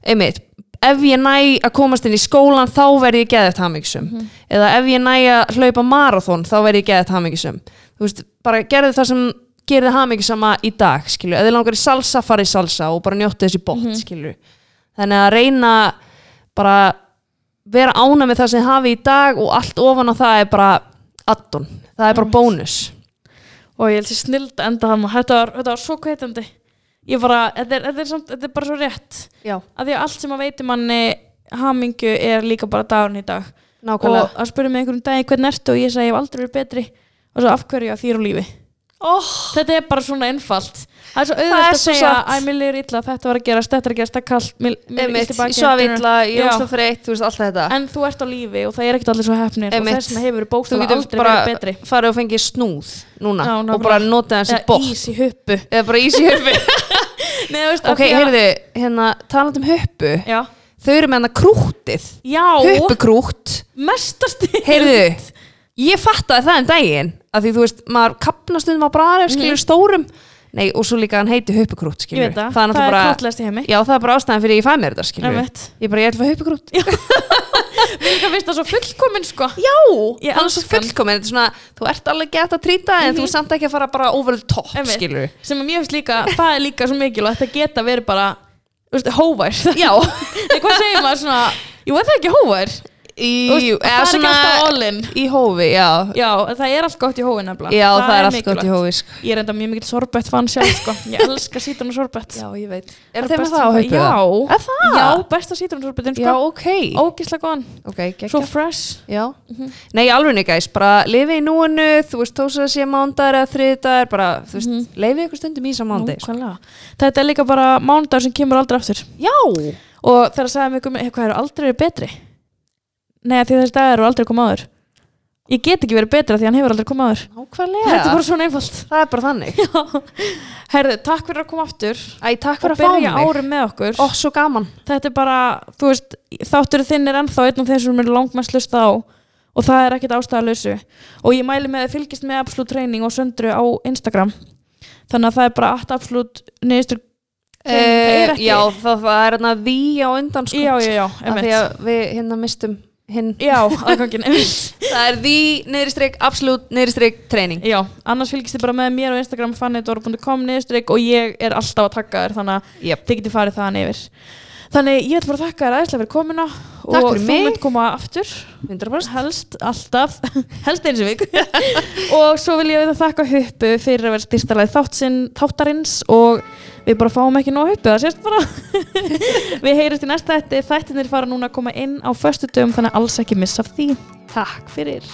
einmitt, ef ég næ að komast inn í skólan þá verð ég geðið hamingisum eða ef ég næ að hlaupa marathon þá verð ég geðið hamingisum þú veist, bara gerðu það sem gerði hamingisama í dag, ef þið langar í salsa fara í salsa og bara njóttu þessi bótt mm skilur, þannig að reyna bara vera ána með það sem hafi í dag og allt ofan á það er bara addon, það er bara bónus og ég held sér snild að enda hann þetta var, þetta var svo hvetjandi. Ég bara, þetta er, þetta, er samt, þetta er bara svo rétt. Já, að því að allt sem að veitir manni hamingju er líka bara dagurinn í dag. Nákvæmlega. Og að spyrja mig einhverjum dagi hvernig ertu og ég segi ég hef aldrei verið betri. Og svo af hverju? Að þýr á lífi. Oh, þetta er bara svona einfalt það er svo auðvitað er að segja að mér liður illa, þetta var að gerast, þetta er að gerast, það er kallt mér, er Einmitt, illt í baki, ég svaf er- illa, ég Já. ósla þreytt, þú veist, allt þetta. En þú ert á lífi og það er ekkert allir svo hefnir og þess vegna hefur Þú getur aldrei bara verið betri. farið og fengið snúð núna Já, og bara nota þessi eða bótt ís í huppu. Eða bara ís í huppu. Nei, þú veist, Ok, að- heyrðu, hérna, talandi um huppu. Já, þau eru með hana krútið já. Huppukrút, mestasti heyrðu ég fattaði það um daginn að því þú veist, maður kapnast um á bræðar skilur stórum, nei og svo líka hann heiti huppukrút Mhm. ég skilur, veit það, það er það náttúrulega er bara krútlegast í heimi já, það er bara ástæðan fyrir ég fæ mér þetta skilur Einmitt. ég bara, ég ætla að fá við líka finnst það svo fullkomin sko. Já, Ég hann er svo elska hann. fullkomin. Þetta er svona, þú ert alveg gett að trýta en þú er samt ekki að fara bara over the top skilur sem að mér finnst líka, það er líka svo mikilvægt að geta verið bara, þú veist, hóvær já, Nei, hvað segir maður svona, jú, er það ekki hóvær í, eða það er ekki alltaf all-in í hófi, já Já, það er allt gott í hófi nefnilega Já, það, er allt gott í hófi sko. Ég er enda mjög mikill sorbett fann sjálf sko. Ég elska sítron og sorbett Já, ég veit Það Er þeim með það á sem- haupu? Já, það? já, besta sítron og sorbetin Já, sko. ok Ógislega góðan, Ok, svo geggjað fresh Já Mhm. Nei, alveg gæs, bara lifi í núinu Þú veist, þó svo að sé mándagar eða þriðdagar bara, þú veist, Mhm. lifi ykkur stundum í saman mándi sko. Þetta er líka bara mánudagur sem kemur aldrei aftur Já og þegar sagði mig um eitthvað eru aldrei betri Nei, því þessi dagar eru aldrei komið áður. Ég get ekki verið betra því hann hefur aldrei komið áður. Nákvæmlega. Þetta er bara svona einfalt. Það er bara þannig. Herðu, takk fyrir að koma aftur. Æ, takk fyrir og að fá byrja mig. árið með okkur. Ó, svo gaman. Þetta er bara, þú veist, þáttur þinn er ennþá einn af þeim sem er langmest lusta á. Og það er ekkert ástæðalösu og ég mæli með að fylgist með Absolute Training og Söndru á Instagram. Þannig að það er bara allt Absolute niðurstur Það er ekki- Já, það, það er hérna því á undan sko. Já, já, já, Af því einmitt. að við hérna mistum hinn Já, aðgangin, Það er því niðurstrykk, absolutt niðurstrykk treyning Já, annars fylgist þið bara með mér á Instagram fannidor.com niðurstrykk og ég er alltaf að taka þér þannig að yep. þið getið farið þaðan yfir. Þannig ég ætla bara að þakka þér aðeinslega fyrir komuna Takk og þú mynd koma aftur. 100% helst, alltaf. Helst eins og vik. Og svo vil ég þakka huppu fyrir að vera styrstalæð þáttarins og við bara fáum ekki nóg huppu það sést bara. Við heyrjumst í næsta þætti, þættinir fara núna að koma inn á föstu dögum þannig að alls ekki missa því. Takk fyrir